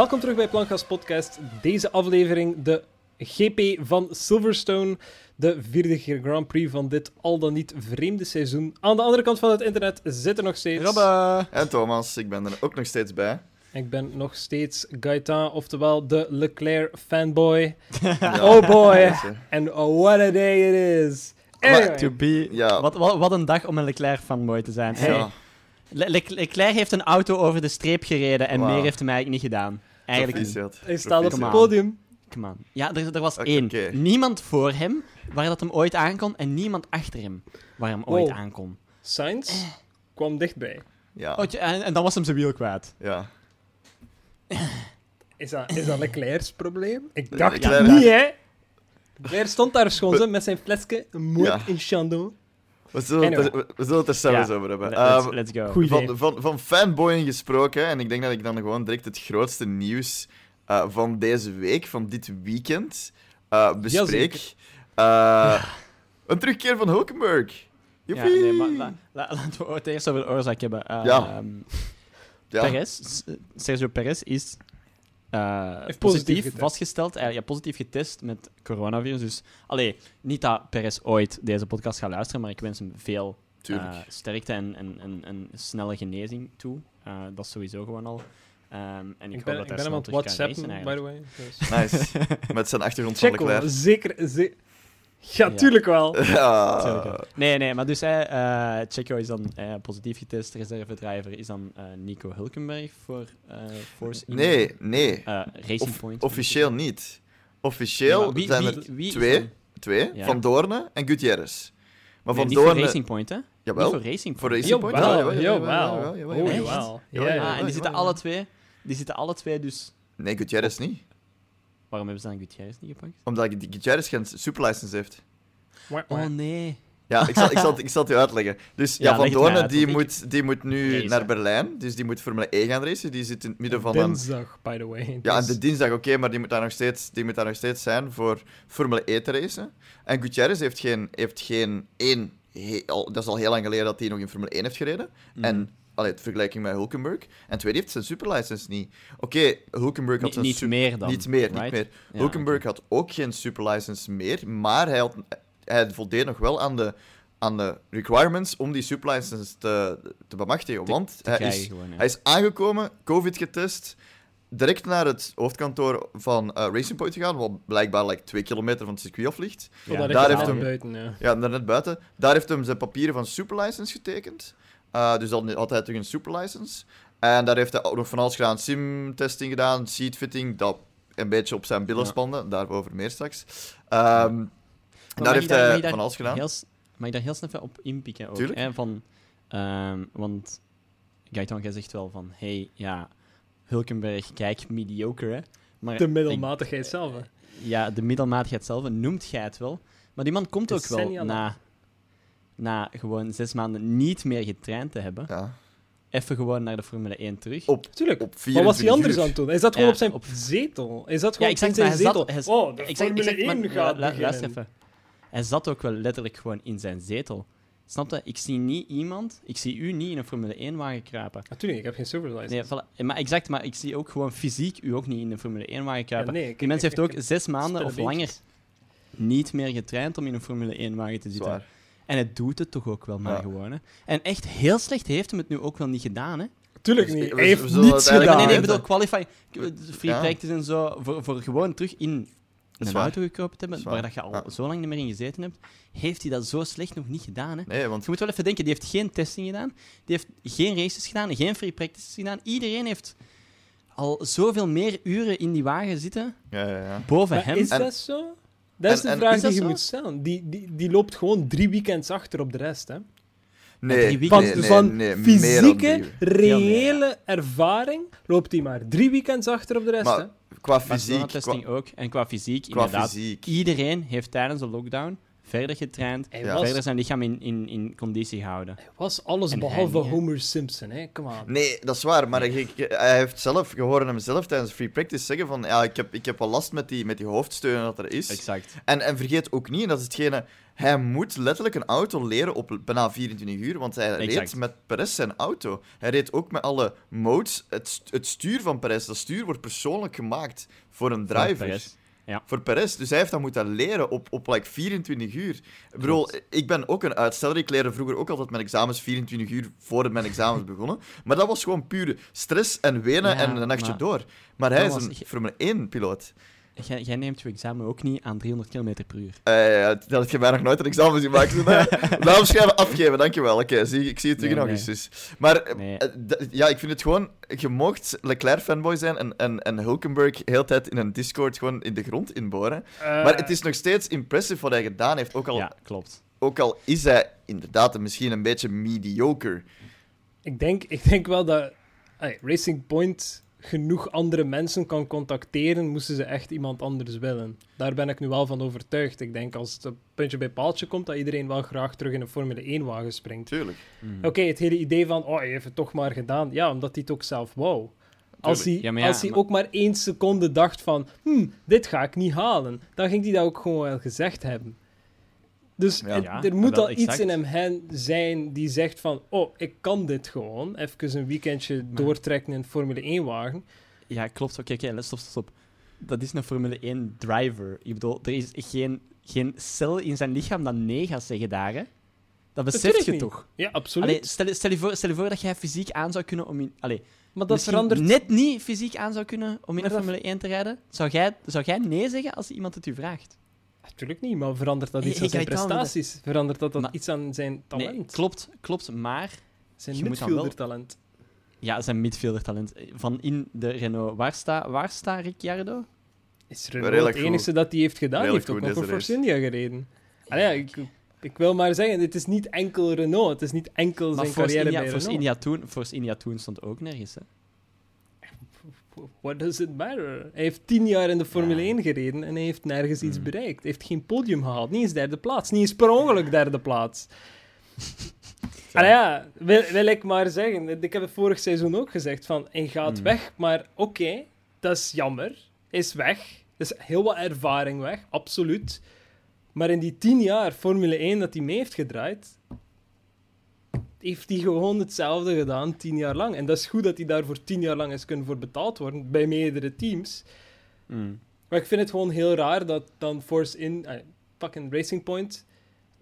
Welkom terug bij Plankgas Podcast. Deze aflevering de GP van Silverstone. De vierde Grand Prix van dit al dan niet vreemde seizoen. Aan de andere kant van het internet zit er nog steeds... Robbe! En Thomas, ik ben er ook nog steeds bij. Ik ben nog steeds Gaetan, oftewel de Leclerc fanboy. oh boy! And what a day it is! Anyway. To be... Ja. Wat, wat, wat een dag om een Leclerc fanboy te zijn. Hey, Ja, Le- Le- Leclerc heeft een auto over de streep gereden en meer heeft hij eigenlijk niet gedaan. Eigenlijk niet. proficiat. Hij staat op het podium. Come on. Ja, er, er was één. Niemand voor hem waar dat hem ooit aankon en niemand achter hem waar hem ooit Wow. aankon. Sainz kwam dichtbij. Ja, Oh, en, en dan was hem zijn wiel kwijt. ja. Is dat, is dat Leclerc's probleem? Ik dacht het niet, hè? Leclerc stond daar schoon met zijn flesje moed Ja. in Chandon. We zullen, het, Anyway. er, we zullen het er zelfs Ja. over hebben. Let's, Ehm, let's go. Van, van, van fanboying gesproken, en ik denk dat ik dan gewoon direct het grootste nieuws eh, van deze week, van dit weekend, eh, bespreek. Eh, Een terugkeer van Hulkenberg. Ja, Joepie! nee, maar la- la- laten we het eerst over de oorzaak hebben. Uh, Ja. ehm, ja. Perez, Sergio Perez is positief positief, getest. vastgesteld, eh, ja, positief getest met coronavirus. Dus, allee, niet dat Perez ooit deze podcast gaat luisteren, maar ik wens hem veel eh, sterkte en, en, en, en snelle genezing toe. Eh, dat is sowieso gewoon al. Ehm, en ik, Ik hoop ben, dat ik hij ben hem aan snel het whatsappen, by the way. Dus. Nice. Met zijn achtergrond van Leclerc. zeker. Ze ja, Ja. tuurlijk wel. Tuurlijk Ja. wel. Nee, nee, maar dus hij, eh Checo is dan eh, positief getest. Reservedriver is dan eh, Nico Hulkenberg voor eh Force India. Nee, nee. Racing Of- Point. officieel niet. Officieel wie- zijn wie- er wie twee, dan- twee Ja. Van Doorne en Gutierrez. Maar Nee, Van niet voor Doorne... Racing Point, hè? Jawel. Niet voor Racing Voor Point. Racing Point? Jawel, Jawel, jawel, jawel. jawel, jawel, jawel. jawel. Jawel, Ja, jawel. Ah, en die zitten alle twee... Die zitten alle twee dus... Nee, Gutierrez niet. Waarom hebben ze dan Gutierrez niet gepakt? Omdat Gutierrez geen superlicense heeft. Oh nee. Ja, ik zal, ik zal, ik zal het u uitleggen. Dus ja, Ja, Van leg het mij Doorne uit, die ik- moet, die moet nu Racen. naar Berlijn. Dus die moet Formule E gaan racen. Die zit in het midden van een... Dinsdag, by the way. Ja, en Dus- de dinsdag, oké, maar die moet, daar nog steeds, die moet daar nog steeds zijn voor Formule E te racen. En Gutierrez heeft geen, heeft geen één... he- al, dat is al heel lang geleden dat hij nog in Formule 1 heeft gereden. Mhm. En, allee, vergelijking met Hulkenberg. En tweede heeft zijn superlicense niet. Oké, Hulkenberg had Niet, zijn niet meer dan. Niet meer, right? niet meer. Ja, Hulkenberg had ook geen superlicense meer, maar hij, had, hij voldeed nog wel aan de, aan de requirements om die superlicense te, te bemachtigen. Te- want te hij is, gewoon, ja. hij is aangekomen, COVID getest, direct naar het hoofdkantoor van eh, Racing Point gegaan, wat blijkbaar like, twee kilometer van het circuit af ligt. Ja, daar daar heeft hem- buiten, ja. Ja, daar net buiten. Daar heeft hem zijn papieren van superlicense getekend. Eh, dus dan had hij terug een superlicense. En daar heeft hij ook nog van alles gedaan. Sim-testing gedaan, seatfitting, dat een beetje op zijn billen Ja. spande. Daarover meer straks. Ehm, en Maar daar heeft daar- hij van alles gedaan. Heel, mag ik daar heel snel even op inpikken ook? Tuurlijk. Hè? Van, ehm, want Gaetan, jij zegt wel van... Hey, ja, Hulkenberg, kijk, mediocre, hè. Maar De ik- middelmatigheid zelf. hè. ja, de middelmatigheid zelf, noemt jij het wel. Maar die man komt ook wel na, na gewoon zes maanden niet meer getraind te hebben. Ja. Even gewoon naar de Formule 1 terug. Op, Tuurlijk. op Wat was hij 24 anders uur. aan het doen? Is dat gewoon Ja, op zijn op- zetel? Is dat ja, gewoon exact, in zijn maar hij zetel? zat... Hij, oh, de exact, Formule exact, 1 maar gaat lu- Luister even. Hij zat ook wel letterlijk gewoon in zijn zetel. Snap je? Ik zie niet iemand... Ik zie u niet in een Formule 1-wagen kruipen. Natuurlijk, ik heb geen superlicense. Nee, voilà. Maar exact, maar ik zie ook gewoon fysiek u ook niet in een Formule 1-wagen Ja, kruipen. nee, ik- Die mens heeft ik- ook zes maanden of langer niet meer getraind om in een Formule 1-wagen te zitten. Zwaar. En het doet het toch ook wel maar Ja. gewoon. Hè. En echt heel slecht heeft hem het nu ook wel niet gedaan. Hè. Tuurlijk Dus niet. Hij heeft niets gedaan. nee, nee, ik bedoel qualifying, free Ja. practice en zo, voor, voor gewoon terug in een auto gekropen te hebben, waar dat je al Ja. zo lang niet meer in gezeten hebt, heeft hij dat zo slecht nog niet gedaan. Hè. Nee, want Je moet wel even denken, die heeft geen testing gedaan, die heeft geen races gedaan, geen free practices gedaan. Iedereen heeft al zoveel meer uren in die wagen zitten, ja, ja, ja. boven Maar hem. is En- dat zo? Dat is en- de vraag is die je zo? moet stellen. Die, die, die loopt gewoon drie weekends achter op de rest. Hè. Nee, Van, nee, van nee, fysieke, reële ervaring loopt hij maar drie weekends achter op de rest. Maar hè. qua fysiek... Qua, ook. En qua fysiek, qua inderdaad. fysiek... Iedereen heeft tijdens de lockdown verder getraind, Hij, Ja. was, verder zijn lichaam in, in, in conditie gehouden. hij was alles En behalve hij? Homer Simpson, hè? Come on. Nee, dat is waar, maar hij, hij heeft zelf, je hoorde hem zelf tijdens free practice zeggen van ja, ik heb, ik heb wel last met die, met die hoofdsteunen dat er is. Exact. En, en vergeet ook niet, en dat is hetgene, hij moet letterlijk een auto leren op bijna 24 uur, want hij Exact. reed met Perez zijn auto. Hij reed ook met alle modes. Het, het stuur van Perez, dat stuur wordt persoonlijk gemaakt voor een driver. Perez. Voor Perez. Dus hij heeft dat moeten leren op, op like 24 uur. Ik bedoel, ik ben ook een uitsteller. Ik leerde vroeger ook altijd mijn examens 24 uur voordat mijn examens begonnen. Maar dat was gewoon pure stress en wenen Ja, en een nachtje maar- door. Maar hij is een Formule 1-piloot. Jij, jij neemt je examen ook niet aan 300 km per uur. Eh, dat had je mij nog nooit een examen zien maken. Daarom schrijven afgeven, dankjewel. Oké, zie, ik zie het terug Nee, eens. Dus. Maar eh, Nee. eh, ja, ik vind het gewoon... Je mocht Leclerc-fanboy zijn en, en, en Hulkenberg de hele tijd in een Discord gewoon in de grond inboren. Maar het is nog steeds impressive wat hij gedaan heeft. Ook al, Ja, klopt. ook al is hij inderdaad misschien een beetje mediocre. Ik denk, ik denk wel dat Racing Point genoeg andere mensen kan contacteren, moesten ze echt iemand anders willen. Daar ben ik nu wel van overtuigd. Ik denk als het een puntje bij paaltje komt, dat iedereen wel graag terug in een Formule 1-wagen springt. Tuurlijk. Mhm. Oké, het hele idee van, oh, hij heeft het toch maar gedaan. Ja, omdat hij het ook zelf wou. Als hij, Ja, maar ja, als hij maar- ook maar één seconde dacht van, hm, dit ga ik niet halen, dan ging hij dat ook gewoon wel gezegd hebben. Dus Ja. het- Ja, er moet wel al iets in hem hen zijn die zegt van, oh, ik kan dit gewoon. Even een weekendje doortrekken in een Formule 1-wagen. Ja, klopt. Oké, oké, stop, stop, stop. Dat is een Formule 1 driver. Ik bedoel, er is geen, geen cel in zijn lichaam dat nee gaat zeggen daar, hè? Dat besef je niet. toch? Ja, absoluut. Allee, stel, stel, je voor, stel je voor dat jij fysiek aan zou kunnen om in... Allee, maar dat verandert... net niet fysiek aan zou kunnen om in Maar een dat- Formule 1 te rijden. Zou jij, zou jij nee zeggen als iemand het u vraagt? Natuurlijk niet, maar verandert dat Hey, iets aan zijn prestaties? Verandert dat, dat Maar- iets aan zijn talent? Nee, klopt, klopt. Maar Zijn Je moet dan wel- midfielder-talent? ja, zijn midfielder talent. Van in de Renault. Waar staat waar sta Ricciardo? Is Renault het enige dat hij heeft gedaan? Hij heeft ook nog voor Force India gereden. Ah, ja, ik, ik wil maar zeggen, het is niet enkel Renault. Het is niet enkel Maar zijn Force carrière India, bij Force Renault. India, toen, Force India toen stond ook nergens, hè? What does it matter? Hij heeft tien jaar in de Formule Ja. 1 gereden en hij heeft nergens iets Mm. bereikt. Hij heeft geen podium gehaald. Niet eens derde plaats. Niet eens per ongeluk derde plaats. Ah ja, wil, wil ik maar zeggen. Ik heb het vorig seizoen ook gezegd van, hij gaat Mm. weg, maar oké, dat is jammer. Hij is weg. Is heel wat ervaring weg, absoluut. Maar in die tien jaar Formule 1 dat hij mee heeft gedraaid, heeft hij gewoon hetzelfde gedaan tien jaar lang. En dat is goed dat hij daarvoor tien jaar lang is kunnen voor betaald worden bij meerdere teams. Mm. Maar ik vind het gewoon heel raar dat dan Force In, eh, fucking Racing Point,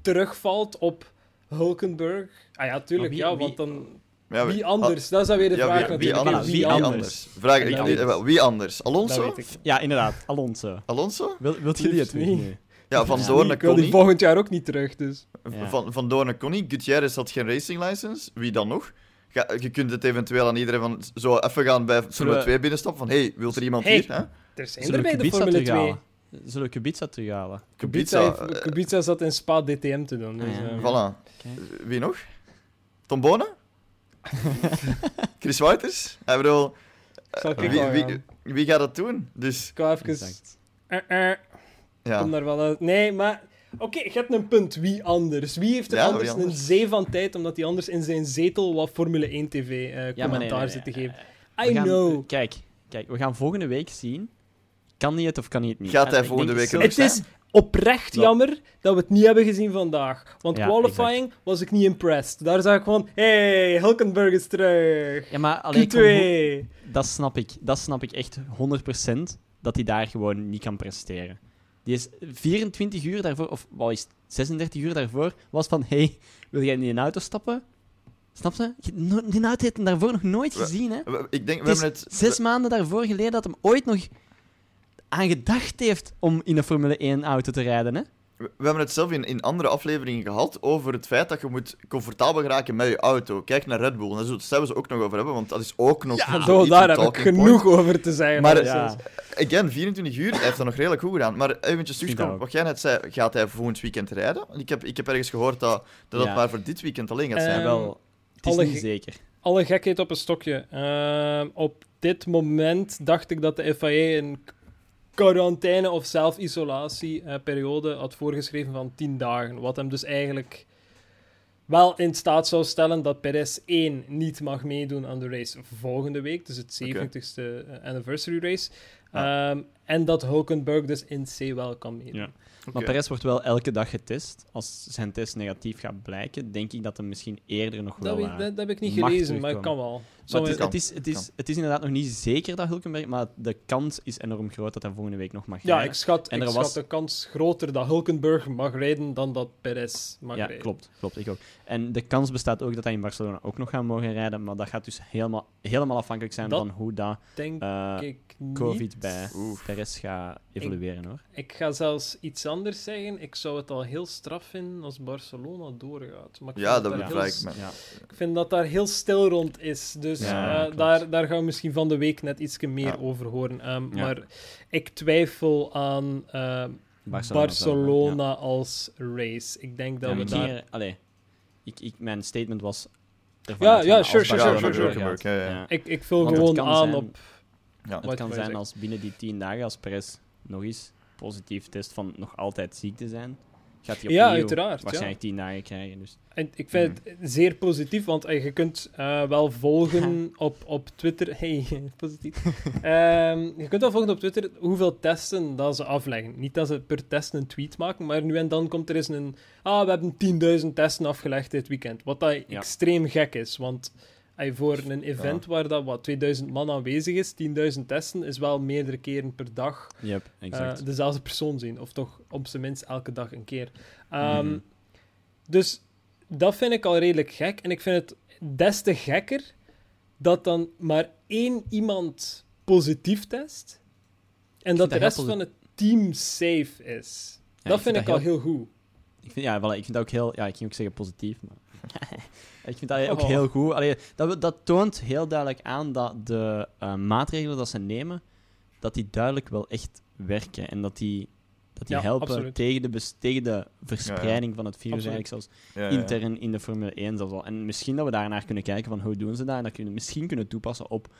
terugvalt op Hulkenberg. Ah ja, tuurlijk, wie- ja, want dan... Ja, wie anders? Dat is dan weer de Ja, vraag wie, wie anders? Wie Wie anders? anders? Vraag, ik, wel, wie anders? Alonso? Ja, inderdaad. Alonso. Alonso? Wil, wilt je die Liefst het niet. weten? Ja, Van Ja. Doorn ik wil die volgend jaar ook niet terug, dus... Ja. Van, van Doorn kon niet. Gutierrez had geen racing license. Wie dan nog? Ga- je kunt het eventueel aan iedereen van zo even gaan bij Formule we- 2 binnenstappen van hey, wilt er iemand Hey. hier? Hè? Er zijn Zullen er we bij de Formule 2. terughalen? Zullen we Kubica terughalen? Kubica, Kubica. heeft- Kubica zat in Spa DTM te doen. Dus, Ah, eh, Voilà. Wie nog? Tom? Chris Wouters? Ik bedoel, zal ik wie, wel wie, wie gaat dat doen? Dus, Ik wou even... ja. kom daar wel uit. Nee, maar... Oké, je hebt een punt. Wie anders? Wie heeft er Ja, anders, een zee van tijd, omdat hij anders in zijn zetel wat Formule 1 TV eh Ja, maar nee, commentaar nee, zit te geven? I gaan- know. Kijk, kijk, we gaan volgende week zien. Kan hij het of kan hij het niet? Gaat hij volgende week Het is oprecht jammer dat we het niet hebben gezien vandaag. Want Ja, qualifying was ik niet impressed. Daar zag ik gewoon, hey, Hulkenberg is terug. Ja, maar alleen, Q2. dat snap ik. Dat snap ik echt 100% dat hij daar gewoon niet kan presteren. Die is 24 uur daarvoor, of wat is het, 36 uur daarvoor, was van: hey, wil jij in die auto stappen? Snap je? Die auto heeft hem daarvoor nog nooit gezien, hè? We- Ik denk, we hebben het... Zes maanden daarvoor geleden dat hem ooit nog aan gedacht heeft om in een Formule 1 auto te rijden, hè? We hebben het zelf in, in andere afleveringen gehad over het feit dat je moet comfortabel geraken met je auto. Kijk naar Red Bull. En daar zullen we het ook nog over hebben, want dat is ook nog Ja, zo, daar heb ik genoeg point. over te zeggen. Maar- alleszins. Again, 24 uur, hij heeft dat nog redelijk goed gedaan. Maar eventjes Vind terugkomen, wat jij net zei, gaat hij volgend weekend rijden? Ik heb, ik heb ergens gehoord dat dat, Ja. maar voor dit weekend alleen gaat Eh, zijn. Ehm, wel, het is alle niet zeker. Alle gekheid op een stokje. Ehm, op dit moment dacht ik dat de FIA een quarantaine of zelfisolatie-periode had voorgeschreven van 10 dagen. Wat hem dus eigenlijk wel in staat zou stellen dat Perez 1 niet mag meedoen aan de race volgende week, dus het 70ste eh, anniversary race. Ja. Ehm, en dat Hulkenberg dus in C wel kan meedoen. Ja. Maar Perez wordt wel elke dag getest. Als zijn test negatief gaat blijken, denk ik dat hem misschien eerder nog Dat, wel... eh, dat, dat heb ik niet gelezen, maar het kan wel. Maar het, is, het, is, het, is, Kan. het is inderdaad nog niet zeker dat Hulkenberg, maar de kans is enorm groot dat hij volgende week nog mag ja, rijden. ik schat, En ik schat was- de kans groter dat Hulkenberg mag rijden dan dat Perez mag ja, rijden. klopt, klopt, ik ook. En de kans bestaat ook dat hij in Barcelona ook nog gaat mogen rijden, maar dat gaat dus helemaal, helemaal afhankelijk zijn Dat van hoe dat Denk eh, ik niet. COVID bij Oef. Perez gaat evolueren, hoor. Ik ga zelfs iets anders zeggen. Ik zou het al heel straf vinden als Barcelona doorgaat. Maar ik Ja, vind dat heel ik me. Ja. Ik vind dat daar heel stil rond is. Dus Ja, eh, daar, daar gaan we misschien van de week net iets meer Ja. over horen. Ehm, Ja. Maar ik twijfel aan eh, Barcelona, Barcelona, zelf, als race. Ik denk dat Ja, we daar... allee, ik, ik, mijn statement was... Ja, ja, sure, sure, sure, sure, doorgaat. sure. Ja, ja. Ik, ik vul gewoon kan aan zijn- op... Ja. Het kan zijn als binnen die tien dagen, als Perez nog eens positief test van nog altijd ziek te zijn, gaat hij opnieuw Ja, uiteraard. Ja. waarschijnlijk tien dagen krijgen. Dus. En ik vind het zeer positief, want eh, je kunt eh, wel volgen op, op Twitter. Hey, positief. Ehm, je kunt wel volgen op Twitter hoeveel testen dat ze afleggen. Niet dat ze per test een tweet maken, maar nu en dan komt er eens een. Ah, we hebben 10.000 testen afgelegd dit weekend. Wat dat Ja. extreem gek is, want. Voor een event waar dat, wat 2000 man aanwezig is, 10.000 testen is wel meerdere keren per dag Yep, exact. eh, dezelfde persoon zien. Of toch op zijn minst elke dag een keer. Ehm, Mhm. Dus dat vind ik al redelijk gek. En ik vind het des te gekker dat dan maar één iemand positief test. En dat de rest van het team safe is. Ja, dat vind ik al heel goed. Ik vind, ja, voilà, ik vind dat ook heel... Ja, ik ging ook zeggen positief, maar... ik vind dat ook Oh. heel goed. Allee, dat, dat toont heel duidelijk aan dat de eh, maatregelen dat ze nemen, dat die duidelijk wel echt werken. En dat die, dat die Ja, helpen absoluut. tegen de, tegen de verspreiding van het virus Absoluut. eigenlijk zelfs Ja, ja. intern in de Formule 1 zelfs al. En misschien dat we daarnaar kunnen kijken van hoe doen ze dat en dat kunnen we misschien kunnen toepassen op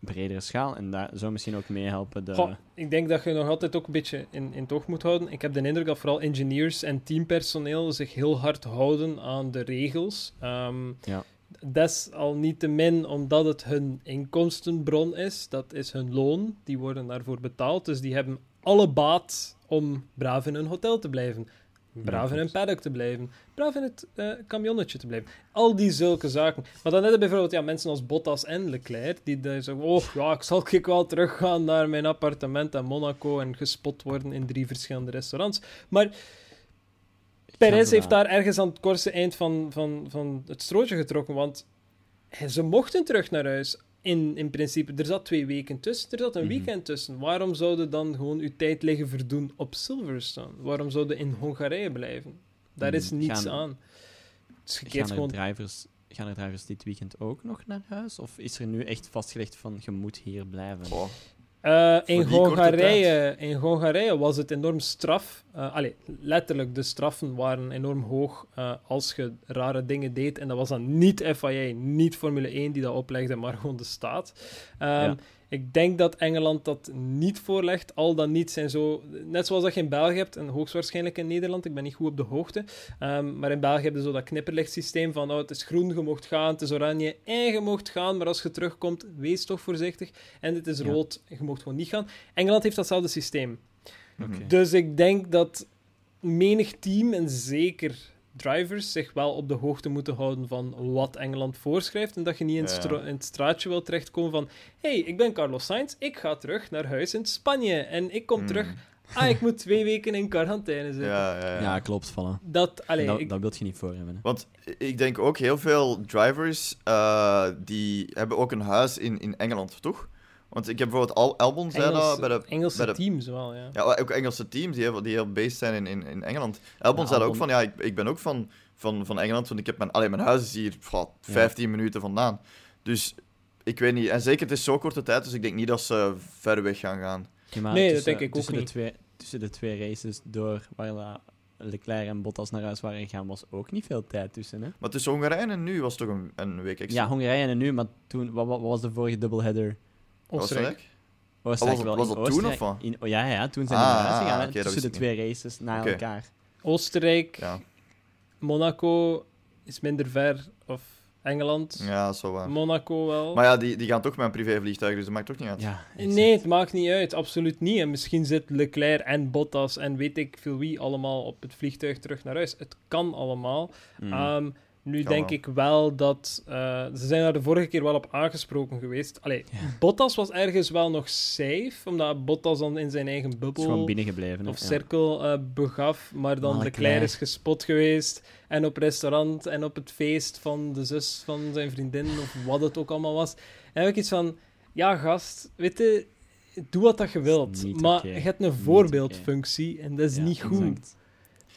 bredere schaal. En dat zou misschien ook meehelpen de... Goh, ik denk dat je nog altijd ook een beetje in, in moet houden. Ik heb de indruk dat vooral engineers en teampersoneel zich heel hard houden aan de regels. Ehm Ja. Desalniettemin omdat het hun inkomstenbron is. Dat is hun loon. Die worden daarvoor betaald. Dus die hebben alle baat om braaf in hun hotel te blijven. Braaf in hun paddock te blijven. Braaf in het eh camionnetje te blijven. Al die zulke zaken. Maar dan net bijvoorbeeld ja, mensen als Bottas en Leclerc. Die dan zeggen, oh ja, ik zal ik wel teruggaan naar mijn appartement in Monaco. En gespot worden in drie verschillende restaurants. Maar Perez heeft daar ergens aan het kortste eind van, van, van het strootje getrokken. Want ze mochten terug naar huis. In, in principe, er zat twee weken tussen, er zat een Mhm. weekend tussen. Waarom zouden dan gewoon uw tijd liggen verdoen op Silverstone? Waarom zouden in Hongarije blijven? Daar is Mhm. niets Gaan- aan. Dus je Gaan er, gewoon... drivers, gaan er drivers dit weekend ook nog naar huis? Of is er nu echt vastgelegd van je moet hier blijven? Eh, in, Hongarije, in Hongarije was het enorm straf. Eh allee, letterlijk, de straffen waren enorm hoog eh, als je rare dingen deed. En dat was dan niet FIA, niet Formule 1 die dat oplegde, maar gewoon de staat. Ehm, Ja. Ik denk dat Engeland dat niet voorlegt. Al dan niet zijn zo... Net zoals dat je in België hebt, en hoogstwaarschijnlijk in Nederland, ik ben niet goed op de hoogte, ehm, maar in België heb je zo dat knipperlichtsysteem van oh, het is groen, je mocht gaan, het is oranje en je mocht gaan, maar als je terugkomt, wees toch voorzichtig. En het is Ja. rood, je mocht gewoon niet gaan. Engeland heeft datzelfde systeem. Dus ik denk dat menig team, en zeker drivers, zich wel op de hoogte moeten houden van wat Engeland voorschrijft. En dat je niet in, in het straatje wil terechtkomen van hey, ik ben Carlos Sainz, ik ga terug naar huis in Spanje. En ik kom Hmm. terug, ah, ik moet twee weken in quarantaine zitten. Ja, ja, ja. Ja, klopt, voilà. Dat, allee, dat, ik- dat wil je niet voor hebben. Hè. Want ik denk ook heel veel drivers eh, die hebben ook een huis in, in Engeland, toch? Want ik heb bijvoorbeeld Al Albon zei dat Engelse, bij de, Engelse bij de- teams wel, ja. ja, ook Engelse teams die heel, die heel based zijn in, in, in Engeland. Albon Ja, zei ook van ja, ik, ik ben ook van, van, van Engeland, want ik heb mijn, alleen mijn huis is hier pff, 15 minuten vandaan. Dus ik weet niet, en zeker het is zo korte tijd, dus ik denk niet dat ze ver weg gaan gaan. Ja, Nee, dat denk ik ook tussen de niet. Twee, tussen de twee races door waar Leclerc en Bottas naar huis waren gegaan, was ook niet veel tijd tussen. Hè? Maar tussen Hongarije en nu was het toch een, een week extra? Ja, Hongarije en nu, maar toen, wat, wat was de vorige doubleheader? Was dat Oostenrijk. Oostenrijk was wel dat- was dat toen, of wat? In, oh, ja, ja, toen zijn Ah, we naar huis ah, gegaan. dat tussen de twee races na elkaar. Oostenrijk, Ja, Monaco is minder ver. Of Engeland, ja wel waar. Monaco wel. Maar ja, die, die gaan toch met een privévliegtuig, dus dat maakt toch niet uit. Ja, Nee, het maakt niet uit, absoluut niet. En misschien zit Leclerc en Bottas en weet ik veel wie allemaal op het vliegtuig terug naar huis. Het kan allemaal. Mm. Ehm, nu denk wel. ik wel dat... eh, ze zijn daar de vorige keer wel op aangesproken geweest. Allee, Ja. Bottas was ergens wel nog safe, omdat Bottas dan in zijn eigen is gewoon bubbel binnengebleven. of ja. cirkel eh, begaf. Maar dan Maar Leclerc Leclerc. is gespot geweest. En op restaurant en op het feest van de zus van zijn vriendin, of wat het ook allemaal was. En heb ik iets van... Ja, gast, weet je... Doe wat dat je wilt. Maar je hebt een voorbeeldfunctie en dat is Ja, niet goed. exact.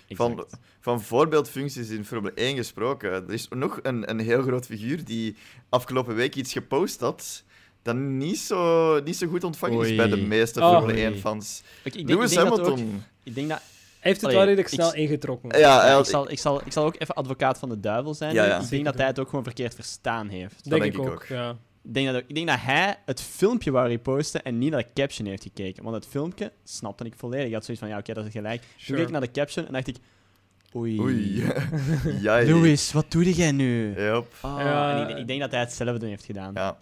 Van, Exact. van voorbeeldfuncties in Formule 1 gesproken. Er is nog een, een heel groot figuur die afgelopen week iets gepost had. Dat niet zo, niet zo goed ontvangen is bij de meeste Oh. Formule Oei. 1-fans. Ik, ik denk, Lewis ik denk dat ook- Hamilton. ik denk dat Hij heeft het Allee, wel redelijk ik- snel ingetrokken. Ja, hij ik, zal, ik, zal, ik zal ook even advocaat van de duivel zijn. Ja, ja. Ik denk dat hij het ook gewoon verkeerd verstaan heeft. denk, denk ik ook, ja. Ik denk, dat, ik denk dat hij het filmpje wou reposten en niet naar de caption heeft gekeken. Want het filmpje snapte ik volledig. Ik had zoiets van, ja, oké, dat is gelijk. Toen Sure. keek ik naar de caption en dacht ik... Oei. Oei. ja, Louis, wat doe jij nu? Yep. Ah, Ja. en ik, ik denk dat hij hetzelfde heeft gedaan. Ja.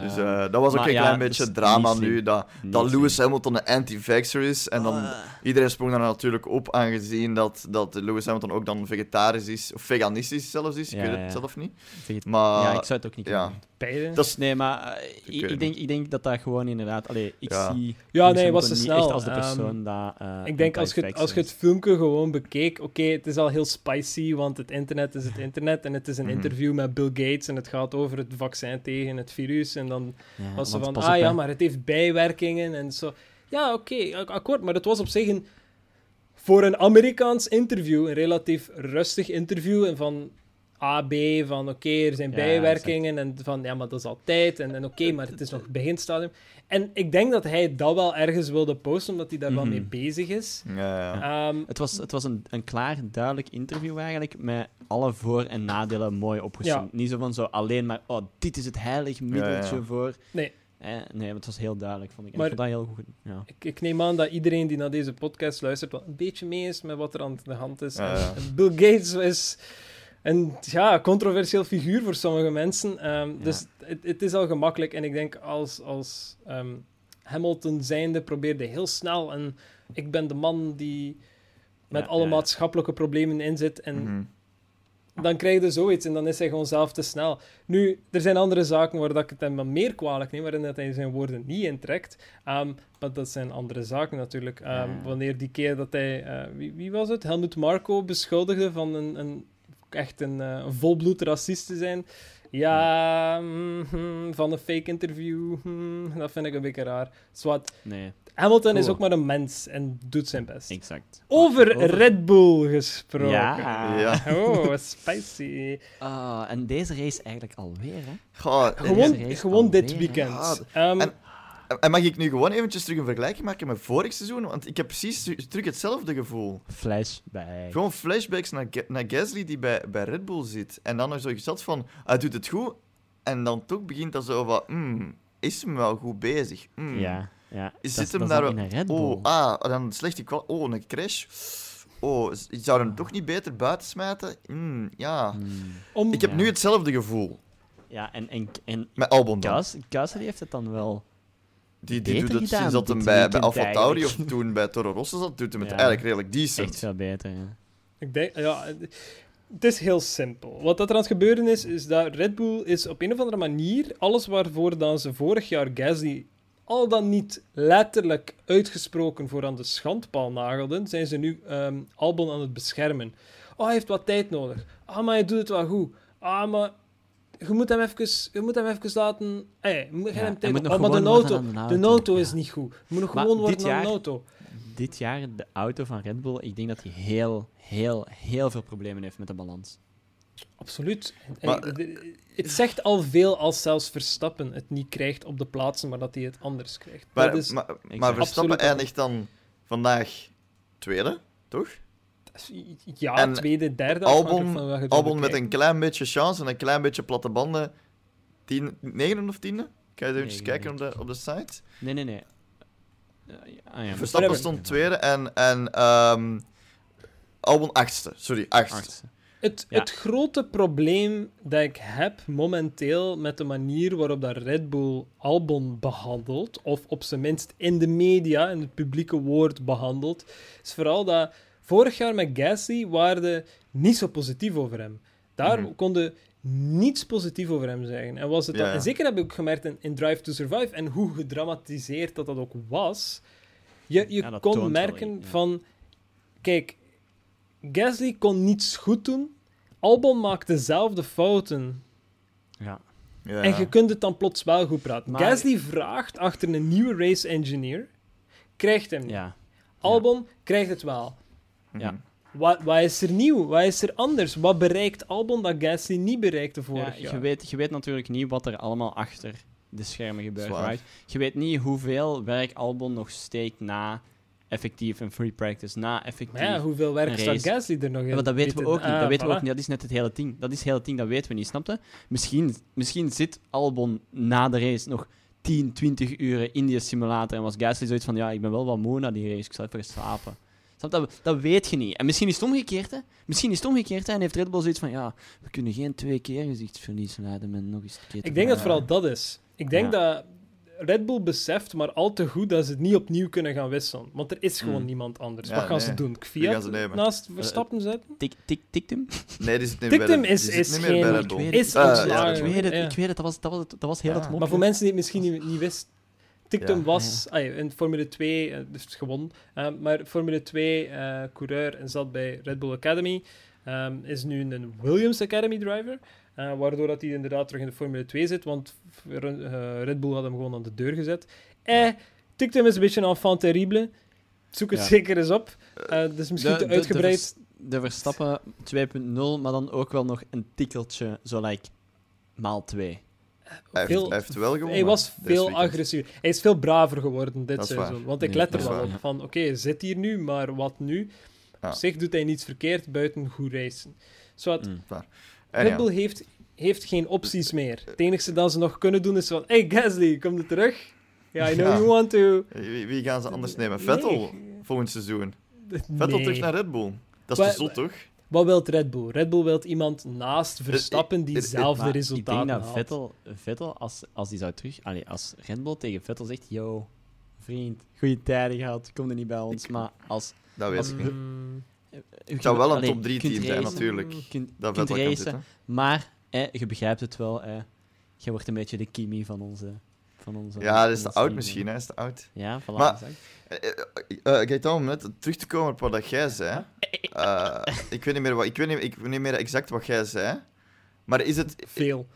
Dus eh, dat was ook een ja, klein beetje is drama niet nu. Dat, dat. Lewis Hamilton een anti-vaxxer is. En dan Ah. iedereen sprong daar natuurlijk op, aangezien dat, dat Lewis Hamilton ook dan vegetarisch is. Of veganistisch zelfs is. Ik Ja, weet ja. het zelf niet. Veget- Maar ja, ik zou het ook niet ja. kunnen. Beide. dat is Nee, maar eh, ik, denk, ik denk dat dat gewoon inderdaad... Allee, ik Ja. zie... Ja, nee, was te snel. Echt als de Ehm, persoon dat... eh, ik denk als je, als je het filmpje gewoon bekeek, oké, het is al heel spicy, want het internet is het internet en het is een Mhm. interview met Bill Gates en het gaat over het vaccin tegen het virus en dan Ja, was ze van, ah op, ja, maar het heeft bijwerkingen en zo. Ja, oké, ak- akkoord, maar het was op zich een, voor een Amerikaans interview, een relatief rustig interview en van A, B, van oké, er zijn Ja, bijwerkingen en van, ja, maar dat is altijd en, en oké, maar het is nog het beginstadium. En ik denk dat hij dat wel ergens wilde posten, omdat hij daar wel Mhm. mee bezig is. Ja, ja. Ehm, Het was, het was een, een klaar, duidelijk interview eigenlijk, met alle voor- en nadelen mooi opgezond. Niet zo van zo alleen maar, oh, dit is het heilig middeltje Ja, ja. voor... Nee. Eh, nee, maar het was heel duidelijk, vond ik. En Maar- ik vond dat heel goed. Ja. ik, ik neem aan dat iedereen die naar deze podcast luistert wel een beetje mee is met wat er aan de hand is. Bill Gates is een ja, controversieel figuur voor sommige mensen. Ehm, Ja. Dus het, is al gemakkelijk. En ik denk als, als ehm, Hamilton zijnde probeerde heel snel. En ik ben de man die met Ja, alle ja. maatschappelijke problemen in zit. En Mhm. dan krijg je zoiets en dan is hij gewoon zelf te snel. Nu, er zijn andere zaken waar dat ik het hem meer kwalijk neem, waarin dat hij zijn woorden niet intrekt. Ehm, maar dat zijn andere zaken natuurlijk. Wanneer die keer dat hij, eh, wie, wie was het? Helmut Marco beschuldigde van een, een echt een, eh, een volbloed racist te zijn. Ja, mhm, van een fake interview, mhm, dat vind ik een beetje raar. Zwat. Nee, Hamilton is ook maar een mens en doet zijn best. exact. Over, Red Bull gesproken. Ja. Ja. Oh, spicy. Ah, en deze race eigenlijk alweer, hè? Goh, Gewoon, gewoon dit weekend. Ja, Ehm, en- En mag ik nu gewoon eventjes terug een vergelijking maken met vorig seizoen? Want ik heb precies terug hetzelfde gevoel. Flashback. Gewoon flashbacks naar, Ga- naar Gasly die bij, bij Red Bull zit. En dan nog zo gesteld van, hij doet het goed. En dan toch begint dat zo van, hmm, is hem wel goed bezig? Hmm. Ja, ja. Is Dat zit hem dat daar een Red Bull? Oh, ah, dan slechte kwal... Oh, een crash. Oh, zou hem toch niet beter buiten smijten? Hmm, ja. Hmm. om, Ik heb Ja. nu hetzelfde gevoel. Ja, en, en, en Met Albon dan. Gas, Gasly heeft het dan wel... Die, die doet het gedaan sinds dat hem bij, bij weekend Alfa Tauri of toen bij Toro Rosso zat, doet hem het Ja. eigenlijk redelijk Echt decent. veel beter, ja. Ik denk, ja, het is heel simpel. Wat dat er aan het gebeuren is, is dat Red Bull is op een of andere manier alles waarvoor dan ze vorig jaar Gasly al dan niet letterlijk uitgesproken voor aan de schandpaal nagelden, zijn ze nu ehm, Albon aan het beschermen. Oh, hij heeft wat tijd nodig. Ah, maar hij doet het wel goed. Ah, maar je moet hem even, je moet hem even laten... Hey, je Ja, hem hij tijd moet nog oh, maar de auto, de de auto is ja. niet goed. Je moet nog Maar gewoon worden aan jaar- een auto. Dit jaar, de auto van Red Bull, ik denk dat hij heel, heel, heel veel problemen heeft met de balans. Absoluut. Maar- de- het zegt al veel als zelfs Verstappen het niet krijgt op de plaatsen, maar dat hij het anders krijgt. Maar, dat is, maar, Verstappen eindigt dan vandaag tweede, toch? Ja, en tweede, derde. Albon- van Albon erop met een klein beetje chance en een klein beetje platte banden. Tien, negende of tiende? Kan je even Nee, kijken nee. op de, op de site? Nee, nee, nee. Eh, ah, ja, Verstappen stond tweede en, en ehm, Albon achtste. Sorry, achtste. achtste. Het, Ja. het grote probleem dat ik heb momenteel met de manier waarop dat Red Bull Albon behandelt, of op zijn minst in de media, in het publieke woord behandelt, is vooral dat vorig jaar met Gasly waren niet zo positief over hem. Daar Mhm. konden niets positief over hem zeggen. En, was het dan, Ja, ja. en zeker heb ik ook gemerkt in, in Drive to Survive en hoe gedramatiseerd dat dat ook was. Je, je Ja, kon merken van... Kijk, Gasly kon niets goed doen. Albon maakt dezelfde fouten. Ja. Ja. En je kunt het dan plots wel goed praten. Maar- Gasly vraagt achter een nieuwe race engineer. Krijgt hem niet. ja. Albon krijgt het wel. Mhm. ja. Wat, wat is er nieuw? Wat is er anders? Wat bereikt Albon dat Gasly niet bereikte vorig Ja, jaar? je, weet, je weet natuurlijk niet wat er allemaal achter de schermen gebeurt. Right? Je weet niet hoeveel werk Albon nog steekt na effectief een free practice, na effectief... Maar ja, hoeveel werk staat race. Gasly er nog in? Ja, maar dat weten we ook niet. ah, Dat weten we ook niet. Dat is net het hele ding. Dat is het hele ding, dat weten we niet, snapte? Misschien, misschien zit Albon na de race nog 10, 20 uren in die simulator en was Gasly zoiets van, ja, ik ben wel wat moe na die race, ik zal even slapen. Dat, dat weet je niet. En misschien is het omgekeerd, hè. Misschien is het omgekeerd, hè. En heeft Red Bull zoiets van, ja, we kunnen geen twee keer gezichtsverlies leiden met nog eens een keer Ik denk dat Ja. vooral dat is. Ik denk Ja. dat Red Bull beseft maar al te goed dat ze het niet opnieuw kunnen gaan wisselen. Want er is gewoon Mm. niemand anders. Ja, Wat gaan nee. ze doen? Kvyat gaan ze nemen? naast Verstappen zetten? Tik, tik, tikt hem? Nee, die zit niet Tiktem bij is- die zit is niet meer geen- bij Red Bull. weet Is Eh, ja, ontslagen. dat ik is weet het, ja. ik weet het. Dat was, dat was, het- dat was heel Ja. het mop. Maar voor mensen die het misschien niet, niet wisten, Tiktum Ja. was ja, in Formule 2, eh, dus het gewonnen, eh, maar Formule 2 eh, coureur en zat bij Red Bull Academy, ehm, is nu een Williams Academy driver, eh, waardoor dat hij inderdaad terug in de Formule 2 zit, want Red Bull had hem gewoon aan de deur gezet. Eh, Tiktum is een beetje een enfant terrible. Zoek het Ja. zeker eens op. Eh dus misschien te uitgebreid. De, vers- de Verstappen 2.0, maar dan ook wel nog een tikkeltje, zo like maal 2. Hij heeft, veel- hij heeft wel gewonnen. Hij was veel agressiever. Hij is veel braver geworden dit seizoen. waar. Want ik Nee, let er wel op van, oké, hij zit hier nu, maar wat nu? Ja. Op zich doet hij niets verkeerd buiten goed racen. Zowat, Mm. Red heeft, heeft geen opties meer. Het enige dat ze nog kunnen doen is van, hey Gasly, kom er terug? Ja, I know Ja. you want to. wie, wie gaan ze anders nemen? Nee. Vettel volgend seizoen. Vettel Nee. terug naar Red Bull. Dat is Wa- te zot, toch? Wat wil Red Bull? Red Bull wil iemand naast Verstappen die zelfde Maar resultaten Ik denk dat. Vettel, Vettel als, als die zou terug... Allee, als Red Bull tegen Vettel zegt, yo, vriend, goede tijden gehad, kom er niet bij ons. Ik- Maar als... Dat weet Als- ik. Mm, Het zou wel een allee, top 3 kunt team zijn, racen, natuurlijk. Kunt, Dat kunt Vettel kan racen, zitten. maar eh, je begrijpt het wel. Eh, jij wordt een beetje de Kimi van onze... Van onze Ja, dat is te oud team, misschien, hè. is te oud. Ja, voilà. Maar-. Eh, eh, eh, Gaëtan, om net terug te komen op wat dat jij zei. Eh, ik, weet niet meer wat, ik, weet niet, ik weet niet meer exact wat jij zei. Maar is het, veel.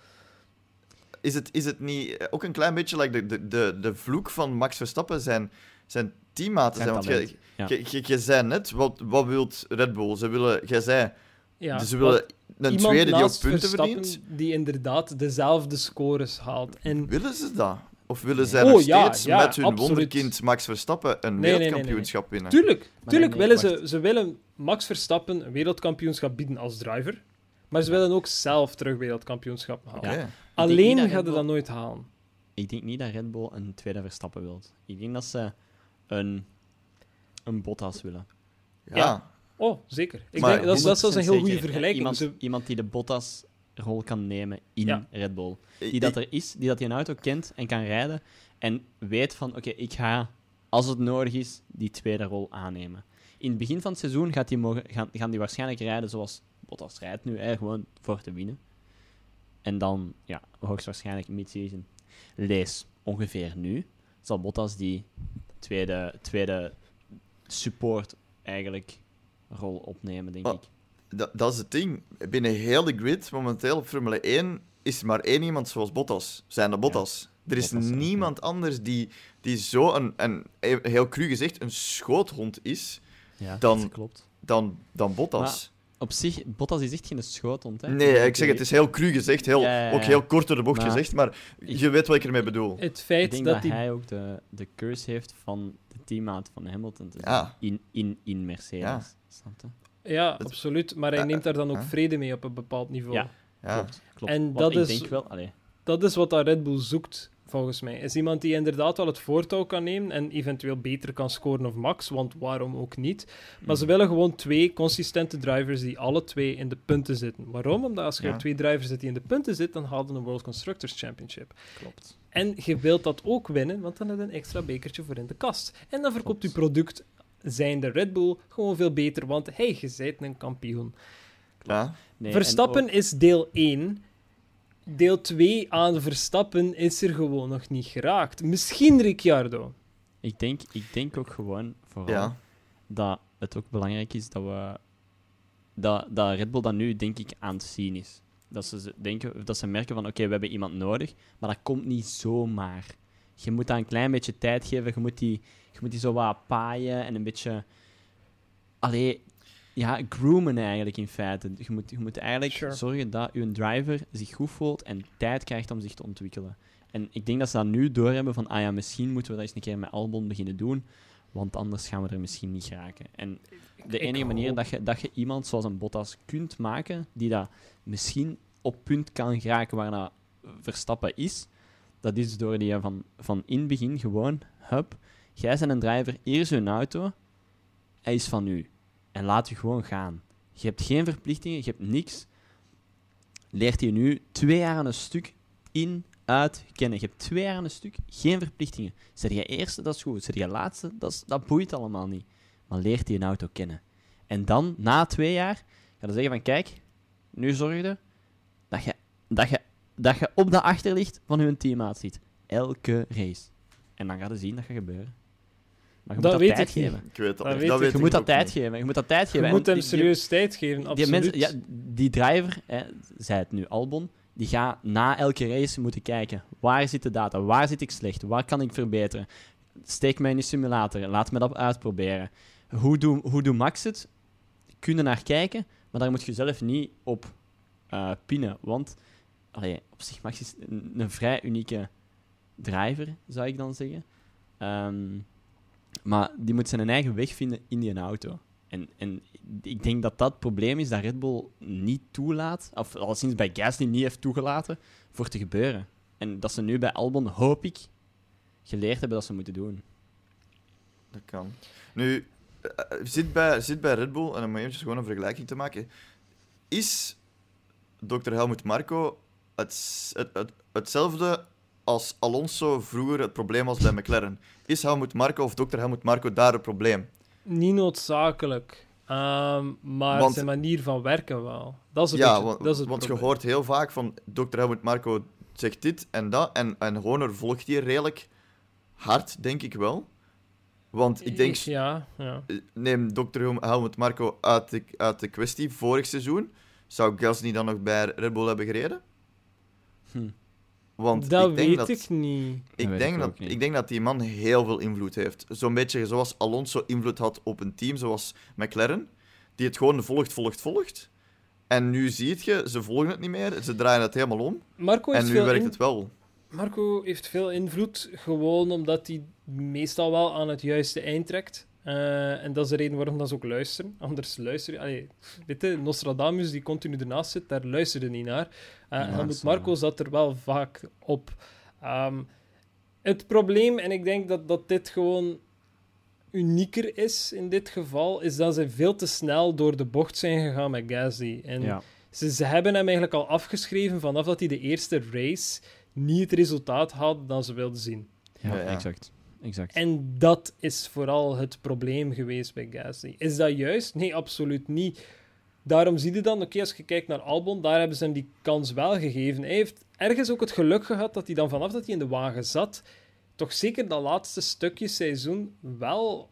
is het, is het niet eh, ook een klein beetje like de, de, de, de vloek van Max Verstappen zijn, zijn teammaten Zijn zijn? Want jij- ja. jij- jij- jij zei net, wat, wat wilt Red Bull? Ze willen, jij zei, Ja, ze willen een tweede die ook naast punten verdient. die inderdaad dezelfde scores haalt. En Willen ze dat? Of willen zij Oh, nog steeds ja, met hun absoluut. wonderkind Max Verstappen een nee, nee, wereldkampioenschap winnen? tuurlijk, tuurlijk nee, willen ze, ze willen Max Verstappen een wereldkampioenschap bieden als driver. Maar ze willen ook zelf terug wereldkampioenschap halen. Alleen gaat Bull- dat nooit halen. Ik denk niet dat Red Bull een tweede Verstappen wilt. Ik denk dat ze een, een Bottas willen. Ja. Ja. Oh, zeker. Ik Maar denk, dat, is, dat is zelfs een heel 100% goede vergelijking. Iemand, Ze- iemand die de Bottas-rol kan nemen in Ja. Red Bull. Die dat er is, die dat hij een auto kent en kan rijden. En weet van, oké, ik ga, als het nodig is, die tweede rol aannemen. In het begin van het seizoen gaat die mogen, gaan, gaan die waarschijnlijk rijden zoals Bottas rijdt nu, hè, gewoon voor te winnen. En dan, ja, hoogstwaarschijnlijk mid-season. Lees ongeveer nu, zal Bottas die tweede, tweede support eigenlijk rol opnemen, denk Oh, ik. Dat, dat is het ding. Binnen heel de grid, momenteel op Formule 1, is er maar één iemand zoals Bottas. Zijn de Bottas. Er is Bottas, niemand anders die, die zo een, een, heel cru gezegd, een schoothond is Ja, dan- klopt. dan, dan Bottas. Op zich, Bottas is echt geen schoothond, hè? nee, ik zeg het is heel cru gezegd, heel, Ja, ja, ja. ook heel kort door de bocht Maar gezegd, maar ik- je weet wat ik ermee bedoel. het Ik feit denk dat, dat, die... hij ook de, de curse heeft van de teammaat van Hamilton te zijn. Ja. In, in, in Mercedes. Ja. Snap je? Ja, absoluut. Maar hij Eh, neemt daar dan ook eh. vrede mee op een bepaald niveau. Ja. Ja. Klopt. klopt. En Want dat ik is- denk wel... Allee, Dat is wat dat Red Bull zoekt. volgens mij. Is iemand die inderdaad wel het voortouw kan nemen en eventueel beter kan scoren of Max, want waarom ook niet. Maar ze Mhm. willen gewoon twee consistente drivers die alle twee in de punten zitten. Waarom? Omdat als je Ja. twee drivers zit die in de punten zitten, dan haal je een World Constructors Championship. Klopt. En je wilt dat ook winnen, want dan heb je een extra bekertje voor in de kast. En dan verkoopt je product, zijn de Red Bull, gewoon veel beter, want hey, je bent een kampioen. Ja. Nee, Verstappen ook- is deel 1. Deel 2 aan Verstappen is er gewoon nog niet geraakt. Misschien Ricciardo. ik, denk, ik denk ook gewoon vooral ja. dat het ook belangrijk is dat we dat, dat Red Bull dat nu denk ik aan het zien is. Dat ze ze denken, dat ze merken van oké, we hebben iemand nodig, maar dat komt niet zomaar. Je moet daar een klein beetje tijd geven, je moet die, je moet die zo wat paaien en een beetje allee, ja, groomen eigenlijk in feite. Je moet, je moet eigenlijk Sure. zorgen dat je driver zich goed voelt en tijd krijgt om zich te ontwikkelen. En ik denk dat ze dat nu doorhebben van, ah ja, misschien moeten we dat eens een keer met Albon beginnen doen, want anders gaan we er misschien niet geraken. En de enige manier dat je, dat je iemand zoals een Bottas kunt maken, die dat misschien op punt kan geraken waar dat Verstappen is, dat is door die van, van in het begin gewoon, hup, jij bent een driver, hier is een auto, hij is van u. En laat u gewoon gaan. Je hebt geen verplichtingen, je hebt niks. Leert hij nu twee jaar aan een stuk in, uit, kennen. Je hebt twee jaar aan een stuk, geen verplichtingen. Zet je eerste, dat is goed. Zet je laatste, dat, dat boeit allemaal niet. Maar leert hij een auto kennen. En dan, na twee jaar, ga je zeggen van, kijk, nu zorg je dat je, dat je, dat je op de achterlicht van je teammaat zit. Elke race. En dan ga je zien dat gaat gebeuren. Maar je Dat moet dat weet tijd ik niet. geven. Ik weet dat, Dat weet dat ik. weet Je moet dat tijd niet. geven. Je moet dat tijd Je geven. En moet hem die- die- serieus tijd geven, die, absoluut. mensen, ja, die driver, hè, zei het nu, Albon, die gaat na elke race moeten kijken. Waar zit de data? Waar zit ik slecht? Waar kan ik verbeteren? Steek mij in de simulator. Laat me dat uitproberen. Hoe doet hoe doet Max het? Kunnen naar kijken, maar daar moet je zelf niet op eh, pinnen. Want allee, op zich, Max is een, een vrij unieke driver, zou ik dan zeggen. Ehm, maar die moet zijn eigen weg vinden in die auto. En, en ik denk dat dat het probleem is dat Red Bull niet toelaat, of al sinds bij Gasly niet heeft toegelaten, voor te gebeuren. En dat ze nu bij Albon, hoop ik, geleerd hebben dat ze moeten doen. Dat kan. Nu, eh, eh, zit bij, zit bij Red Bull, en om eventjes gewoon een vergelijking te maken, is Dr. Helmut Marko het, het, het, hetzelfde als Alonso vroeger het probleem was bij McLaren? Is Helmut Marko of Dr. Helmut Marko daar het probleem? Niet noodzakelijk. Ehm, maar Want- zijn manier van werken wel. Dat is het, Ja, beetje- want, dat is het want je hoort heel vaak van Dr. Helmut Marko zegt dit en dat, en, en Horner volgt hier redelijk hard, denk ik wel. Want ik denk, Ja, ja. neem Dr. Helm- Helmut Marko uit de, uit de kwestie. Vorig seizoen zou Gasly dan nog bij Red Bull hebben gereden? Hm. Want dat ik denk weet dat, ik niet. Ik, denk ik dat, niet. ik denk dat die man heel veel invloed heeft. Zo'n beetje zoals Alonso invloed had op een team zoals McLaren, die het gewoon volgt, volgt, volgt. En nu zie je, ze volgen het niet meer, ze draaien het helemaal om. Marco heeft, En nu veel werkt in- het wel. Marco heeft veel invloed, gewoon omdat hij meestal wel aan het juiste eind trekt. Eh, en dat is de reden waarom dat ze ook luisteren. Anders luisteren... Allee, weet je, Nostradamus, die continu ernaast zit, daar luisterde niet naar. Eh Ja, Helmut zo. Marco zat er wel vaak op. Ehm, het probleem, en ik denk dat, dat dit gewoon unieker is in dit geval, is dat ze veel te snel door de bocht zijn gegaan met Gasly. En Ja. ze, ze hebben hem eigenlijk al afgeschreven vanaf dat hij de eerste race niet het resultaat had dat ze wilden zien. Ja, Ja, ja. exact. Exact. En dat is vooral het probleem geweest bij Gasly. Is dat juist? Nee, absoluut niet. Daarom zie je dan, oké, als je kijkt naar Albon, daar hebben ze hem die kans wel gegeven. Hij heeft ergens ook het geluk gehad dat hij dan vanaf dat hij in de wagen zat, toch zeker dat laatste stukje seizoen wel,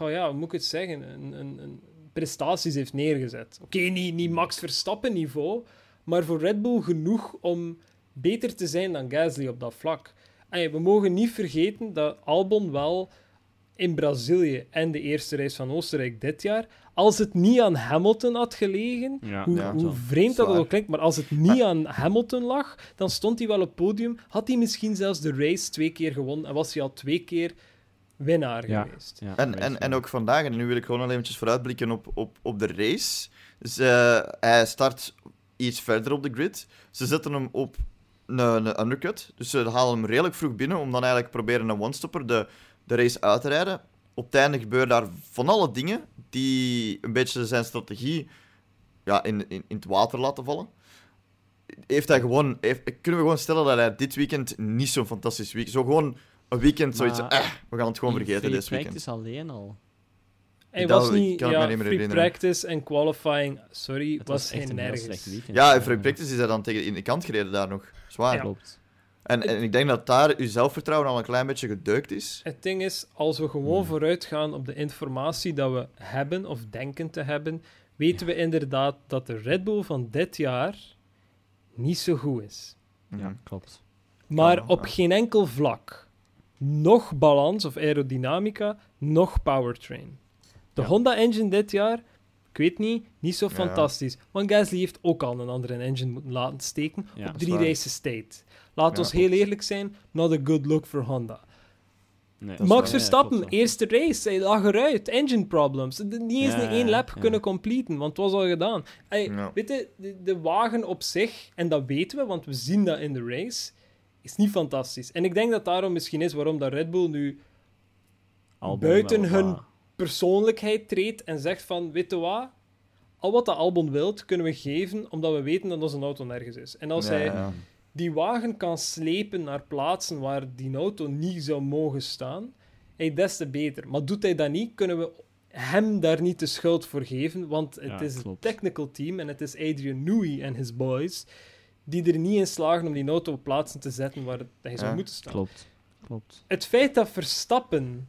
oh ja, hoe moet ik het zeggen, een, een, een prestaties heeft neergezet. Oké, niet, niet Max Verstappen niveau, maar voor Red Bull genoeg om beter te zijn dan Gasly op dat vlak. We mogen niet vergeten dat Albon wel in Brazilië en de eerste race van Oostenrijk dit jaar, als het niet aan Hamilton had gelegen, Ja, hoe, ja, hoe zo. vreemd dat ook klinkt, maar als het niet aan Hamilton lag, dan stond hij wel op het podium, had hij misschien zelfs de race twee keer gewonnen en was hij al twee keer winnaar Ja. geweest. ja, En, en, en ook vandaag, en nu wil ik gewoon al eventjes vooruitblikken op, op, op de race. Dus, eh, hij start iets verder op de grid. Ze zetten hem op een, een undercut. Dus ze halen hem redelijk vroeg binnen om dan eigenlijk proberen een one-stopper de, de race uit te rijden. Op het einde gebeuren daar van alle dingen die een beetje zijn strategie ja, in, in, in het water laten vallen. Heeft hij gewoon, heeft, kunnen we gewoon stellen dat hij dit weekend niet zo'n fantastisch weekend... Zo gewoon een weekend zoiets... Maar- eh, we gaan het gewoon vergeten dit weekend. practice alleen al. Hij Dat- was ik niet... kan Ja, me niet meer free herinneren. practice en qualifying, sorry, Het was, was echt geen een nergens. slecht weekend. Ja, in free practice is hij dan tegen in de kant gereden daar nog. Zwaar. Ja. Klopt. En, en ik denk dat daar uw zelfvertrouwen al een klein beetje gedeukt is. Het ding is, als we gewoon vooruit gaan op de informatie dat we hebben of denken te hebben, weten we inderdaad dat de Red Bull van dit jaar niet zo goed is. Ja, klopt. Maar Ja, op ja. geen enkel vlak. Nog balans of aerodynamica, nog powertrain. De Ja. Honda engine dit jaar, weet niet, niet zo Ja. fantastisch. Want Gasly heeft ook al een andere engine moeten laten steken Ja, op drie races tijd. Laat Ja, ons heel eerlijk zijn, not a good look for Honda. Nee, Max Verstappen, eerste race, hij lag eruit. Engine problems. Niet eens Ja, een één lap ja. kunnen completen, want het was al gedaan. Ey, Ja. Weet je, de, de wagen op zich, en dat weten we, want we zien dat in de race, is niet fantastisch. En ik denk dat daarom misschien is waarom dat Red Bull nu buiten hun- persoonlijkheid treedt en zegt van, weet je wat, al wat de Albon wilt, kunnen we geven, omdat we weten dat onze auto nergens is. En als Ja, hij ja. die wagen kan slepen naar plaatsen waar die auto niet zou mogen staan, hey, des te beter. Maar doet hij dat niet, kunnen we hem daar niet de schuld voor geven, want het Ja, is het technical team en het is Adrian Newey en his boys die er niet in slagen om die auto op plaatsen te zetten waar het- hij zou moeten staan. Klopt. Klopt. Het feit dat Verstappen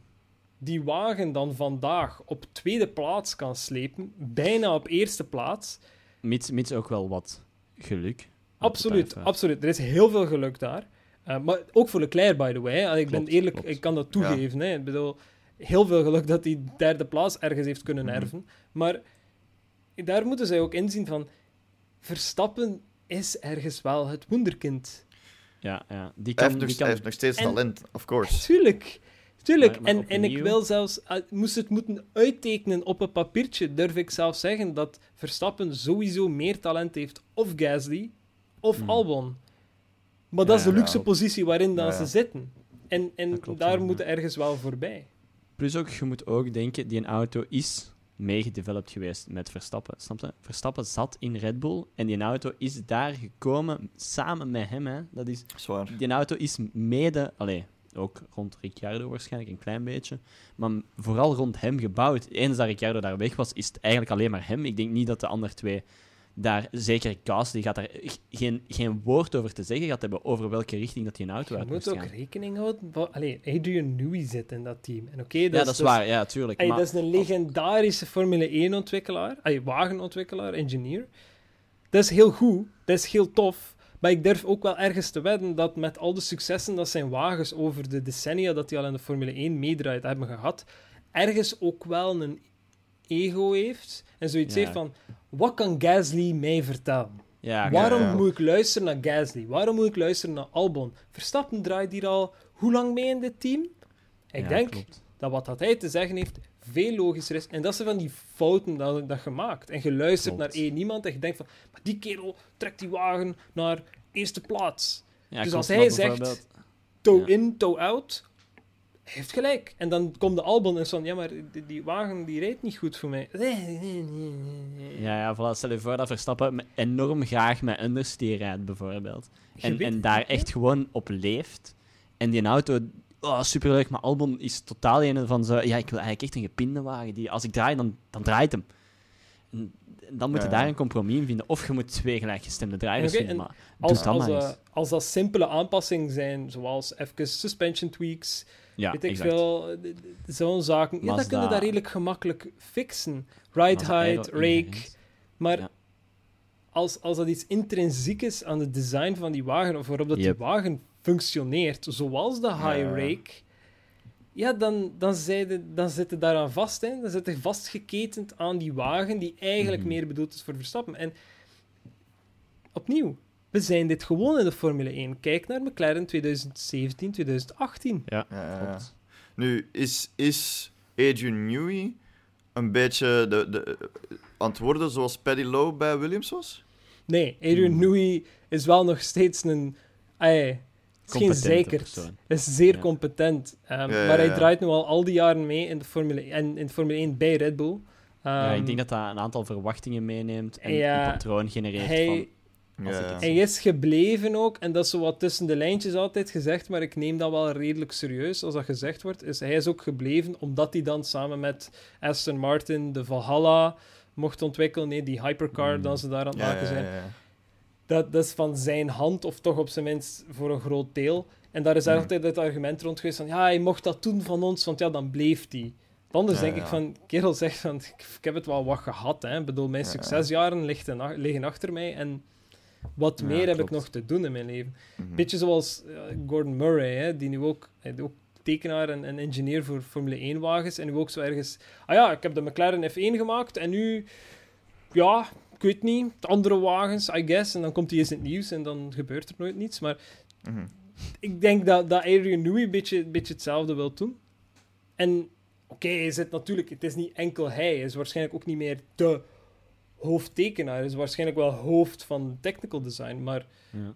die wagen dan vandaag op tweede plaats kan slepen, bijna op eerste plaats, Mits, mits ook wel wat geluk. Absoluut, absoluut. Er is heel veel geluk daar. Uh, maar ook voor Leclerc, by the way. Ik ben eerlijk, klopt. ik kan dat toegeven. Hè. Ik bedoel, heel veel geluk dat hij derde plaats ergens heeft kunnen Mhm. erven. Maar daar moeten zij ook inzien van... Verstappen is ergens wel het wonderkind. Ja, ja. Die Hij kan, heeft, nog, die hij kan heeft nog steeds En- talent, of course. Tuurlijk. Tuurlijk. Maar- maar en, en ik wil zelfs... uh, moest het moeten uittekenen op een papiertje, durf ik zelf zeggen dat Verstappen sowieso meer talent heeft of Gasly of Hmm. Albon. Maar dat is de luxe ja. positie waarin dan Ja, ze ja. zitten. En, en klopt, daar ja, moeten ergens wel voorbij. Plus ook, je moet ook denken, die een auto is meegedeveloped geweest met Verstappen. Snap je? Verstappen zat in Red Bull en die auto is daar gekomen samen met hem. Hè. Dat is, Zwaar. die auto is mede, allee, ook rond Ricciardo waarschijnlijk een klein beetje, maar vooral rond hem gebouwd. Eens dat Ricciardo daar weg was, is het eigenlijk alleen maar hem. Ik denk niet dat de andere twee daar, zeker Gas, die gaat daar geen, geen woord over te zeggen gaat hebben over welke richting dat die een auto Je uit moet moest ook gaan. rekening houden... Allee, Adrian Newey zit in dat team. En oké, dat, Ja, dat is waar, ja, tuurlijk. Maar, dat is een legendarische Formule 1-ontwikkelaar, ey, wagenontwikkelaar, engineer. Dat is heel goed, dat is heel tof. Maar ik durf ook wel ergens te wedden dat met al de successen dat zijn wagens over de decennia dat hij al in de Formule 1 meedraait hebben gehad, ergens ook wel een ego heeft en zoiets Ja. heeft van, wat kan Gasly mij vertellen? ja, Waarom ja. moet ik luisteren naar Gasly? Waarom moet ik luisteren naar Albon? Verstappen draait hier al hoe lang mee in dit team? Ik denk klopt. dat wat dat hij te zeggen heeft veel logischer is. En dat zijn van die fouten dat, dat je maakt. En je luistert Klopt. naar één iemand en je denkt van, maar die kerel trekt die wagen naar eerste plaats. Ja, dus als hij zegt, toe Ja. in, toe out, hij heeft gelijk. En dan komt de Albon en zo van, ja, maar die, die wagen die rijdt niet goed voor mij. Ja, ja, voilà. Stel je voor dat Verstappen enorm graag met understeer rijdt, bijvoorbeeld. En, en daar echt gewoon op leeft. En die auto, oh, superleuk, maar Albon is totaal een van zo... Ja, ik wil eigenlijk echt een gepinde wagen. Die, als ik draai, dan, dan draait hem. En dan moet je Ja. daar een compromis in vinden. Of je moet twee gelijkgestemde drivers Oké, vinden. en Maar Als, doe dat als, maar eh, eens. als dat simpele aanpassingen zijn, zoals even suspension tweaks, Ja, weet ik exact. veel, zo'n zaken, ja, dat Mazda. kun je daar redelijk gemakkelijk fixen. Ride height, rake, maar Ja. als, als dat iets intrinsiek is aan het design van die wagen, of waarop dat Yep. die wagen functioneert, zoals de high Ja. rake, ja, dan, dan, zij de- dan zit je daaraan vast. Hè. Dan zit je vastgeketend aan die wagen die eigenlijk Mhm. meer bedoeld is voor Verstappen. En opnieuw, we zijn dit gewoon in de Formule 1. Kijk naar McLaren 2017, 2018. Ja, Ja, ja, ja. klopt. Nu, is, is Adrian Newey een beetje de, de, aan het worden zoals Paddy Lowe bij Williams was? Nee, Adrian Hmm. Newey is wel nog steeds een Ai, geen zeker. Hij is zeer Ja. competent. Ehm, Ja, ja, maar hij ja. draait nu al al die jaren mee in de Formule, en in de Formule 1 bij Red Bull. ja, Ehm, ik denk dat dat een aantal verwachtingen meeneemt en Ja, een patroon genereert hij, van... Als ik het hij is gebleven ook, en dat is zo wat tussen de lijntjes altijd gezegd, maar ik neem dat wel redelijk serieus als dat gezegd wordt. Is hij is ook gebleven omdat hij dan samen met Aston Martin de Valhalla mocht ontwikkelen. Nee, die hypercar Mm. dan ze daar aan het Ja, maken ja, zijn. Dat, dat is van zijn hand, of toch op zijn minst voor een groot deel. En daar is Mhm. altijd het argument rond geweest van, ja, hij mocht dat doen van ons, want ja, dan bleef hij. Anders Ja, denk ja. ik van, kerel zegt van, ik, ik heb het wel wat gehad, hè. Ik bedoel, mijn Ja, ja. succesjaren liggen, liggen achter mij en wat meer heb ik nog te doen in mijn leven. Mhm. Beetje zoals eh, Gordon Murray, hè, die nu ook, ook tekenaar en, en engineer voor Formule 1 wagens en nu ook zo ergens, ah ja, ik heb de McLaren F1 gemaakt en nu, ja, ik weet niet, de andere wagens, I guess, en dan komt hij eens in het nieuws en dan gebeurt er nooit niets, maar Mhm. ik denk dat, dat Adrian Newey een beetje, een beetje hetzelfde wil doen. En oké, hij zit natuurlijk, het is niet enkel hij, hij is waarschijnlijk ook niet meer de hoofdtekenaar, hij is waarschijnlijk wel hoofd van technical design, maar Ja.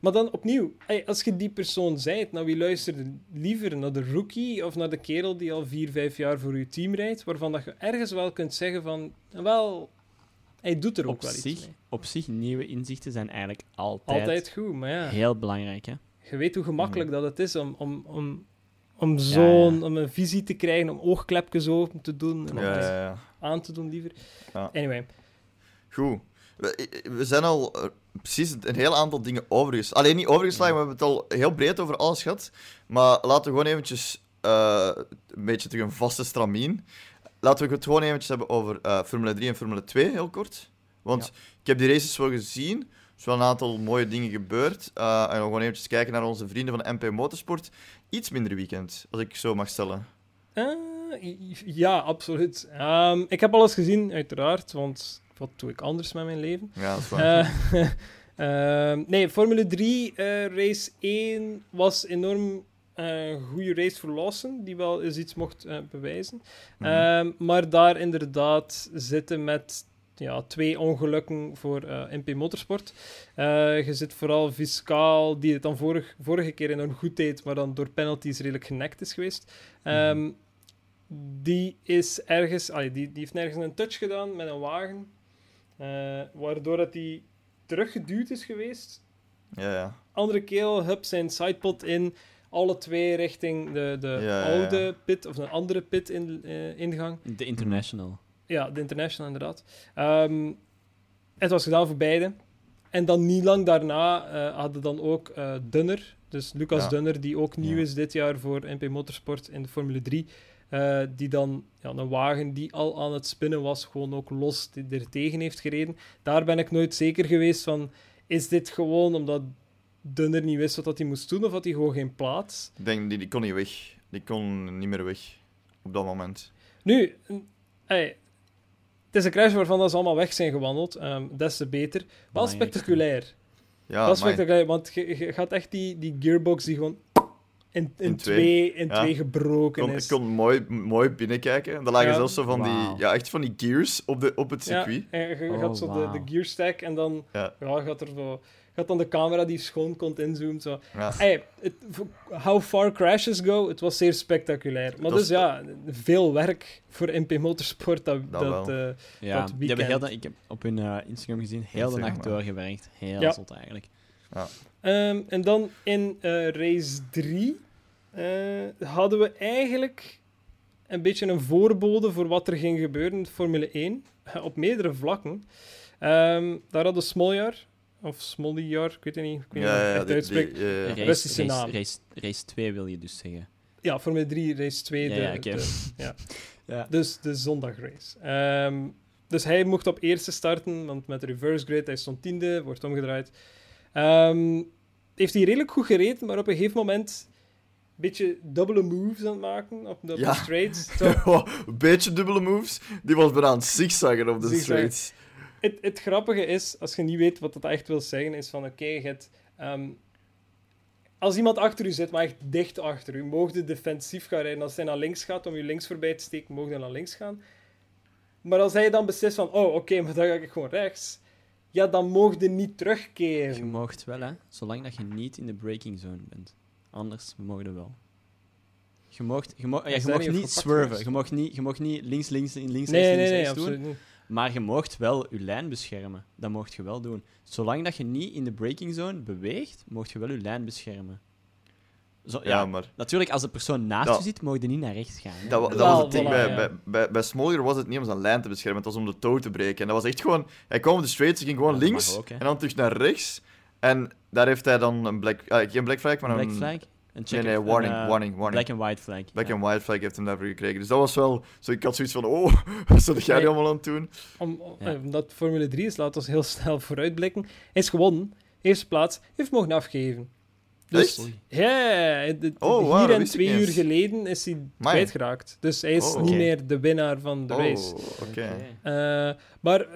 maar dan opnieuw, als je die persoon zijt, naar wie luister je liever? Naar de rookie of naar de kerel die al vier, vijf jaar voor je team rijdt, waarvan dat je ergens wel kunt zeggen van, wel, hij doet er ook Op wel iets zich, mee. op zich, nieuwe inzichten zijn eigenlijk altijd, Altijd goed, maar ja, heel belangrijk. Hè? je weet hoe gemakkelijk dat het is om, om, om, om zo'n ja. om een visie te krijgen, om oogklepjes open te doen en om Ja, het ja, ja. aan te doen liever. Ja. Anyway, Goed. We, we zijn al eh, precies een heel aantal dingen overgeslagen. Alleen niet overgeslagen, we hebben het al heel breed over alles gehad. Maar laten we gewoon eventjes eh, een beetje terug een vaste stramien. Laten we het gewoon eventjes hebben over eh, Formule 3 en Formule 2, heel kort. Want ik heb die races wel gezien. Er zijn wel een aantal mooie dingen gebeurd. Eh, en we gaan gewoon eventjes kijken naar onze vrienden van MP Motorsport. Iets minder weekend, als ik zo mag stellen. Eh, ja, absoluut. Ehm, ik heb alles gezien, uiteraard, want wat doe ik anders met mijn leven? Ja, dat is waar. Eh, ehm, nee, Formule 3, eh, race 1 was enorm een goede race voor Lawson, die wel eens iets mocht eh, bewijzen. Mhm. Ehm, maar daar inderdaad zitten met ja, twee ongelukken voor eh, MP Motorsport. Eh, je zit vooral fiscaal, die het dan vorig, vorige keer enorm goed deed, maar dan door penalties redelijk genekt is geweest. Ehm, Die is ergens, allee, die, die heeft nergens een touch gedaan met een wagen, eh, waardoor dat die teruggeduwd is geweest. Ja, ja. Andere keel, hup, zijn sidepod in, alle twee richting de, de Ja, ja, ja. oude pit, of een andere pit in, eh, ingang. De International. Ja, de International inderdaad. Ehm, het was gedaan voor beide. En dan niet lang daarna eh, hadden dan ook eh, Dunner, dus Lucas Ja. Dunner, die ook nieuw Ja. is dit jaar voor MP Motorsport in de Formule 3. eh, die dan ja, een wagen die al aan het spinnen was, gewoon ook los die er tegen heeft gereden. Daar ben ik nooit zeker geweest van, is dit gewoon omdat Dunner niet wist wat dat hij moest doen, of had hij gewoon geen plaats? Ik denk, die, die kon niet weg. Die kon niet meer weg op dat moment. Nu, een- ey, het is een crash waarvan dat ze allemaal weg zijn gewandeld. ehm, des te beter. Wel spectaculair. Ja, Wel amai. spectaculair, want je, je gaat echt die, die gearbox die gewoon in, in, In twee, twee. in Ja. twee gebroken kon, ik is. kon mooi, mooi binnenkijken. Er lagen Ja. zelfs zo van die, ja, echt van die gears op, de, op het ja, circuit. en je, je Oh, gaat zo de, de gear stack en dan Ja. ja. gaat er zo... Gaat dan de camera die schoon komt inzoomen. Zo. Ja. Hey, how far crashes go, het was zeer spectaculair. Maar dus ja, veel werk voor MP Motorsport. Dat, Dat dat, eh, Ja, Dat die hebben heel de, ik heb op hun eh, Instagram gezien, heel de nacht ja. doorgewerkt. Heel Ja. zot eigenlijk. Ehm, en dan in eh, race 3 eh, hadden we eigenlijk een beetje een voorbode voor wat er ging gebeuren in Formule 1. eh, op meerdere vlakken. Ehm, daar hadden Smoljar, of Smoljar, ik weet het niet, ik weet Ja, ja, Russische race, naam. race, race 2 wil je dus zeggen. Ja, Formule 3, race 2, Ja, de, ja, de- ja. Ja. dus de zondagrace. Ehm, dus hij mocht op eerste starten, want met de reverse grid, hij stond tiende, wordt omgedraaid. Ehm, heeft hij redelijk goed gereden, maar op een gegeven moment een beetje dubbele moves aan het maken op de, Ja. straights. Een beetje dubbele moves. Die was bijna aan het zigzaggen op de straights. Het, het grappige is, als je niet weet wat dat echt wil zeggen, is van oké, je hebt, ehm, als iemand achter u zit, maar echt dicht achter u, mocht je defensief gaan rijden. Als hij naar links gaat om je links voorbij te steken, mocht hij naar links gaan. Maar als hij dan beslist van, oh oké, maar dan ga ik gewoon rechts. ja, dan mocht je niet Je terugkeren. moogt wel, hè. Zolang dat je niet in de braking zone bent. Anders mogen we wel. Je moogt, je ja, Is je moogt niet swerven. Je moogt niet, je moogt niet links, links, links, links, Nee, links, nee, rechts doen. absoluut niet. Maar je moogt wel je lijn beschermen. Dat moogt je wel doen. Zolang dat je niet in de braking zone beweegt, moogt je wel je lijn beschermen. Zo, ja, Ja, maar natuurlijk, als de persoon naast Dat- je zit, mogen je niet naar rechts gaan. hè. dat, dat Wel, was het ding. voilà, bij, ja. bij, bij, bij Smolder was het niet om zijn lijn te beschermen, het was om de touw te breken. En dat was echt gewoon... Hij kwam op de straights, hij ging gewoon Ja, links ook, en dan terug naar rechts. En daar heeft hij dan een black... ah, geen black flag, maar Black een... flag? Een Nee, nee, warning, een, eh, warning, warning. Black and white flag. Black ja. and white flag heeft hem daarvoor gekregen. Dus dat was wel... Zo, ik had zoiets van, oh, wat zat jij Nee. allemaal aan het doen? Om, om- Ja. eh, Omdat Formule 3 is, laten we heel snel vooruitblikken. Hij is gewonnen. Eerste plaats. Heeft mogen afgeven. Dus. Ja, het- Oh, wow, hier en twee uur geleden is hij kwijtgeraakt. Dus hij is Oh, niet meer de winnaar van de race. Oh, oké. Eh, maar,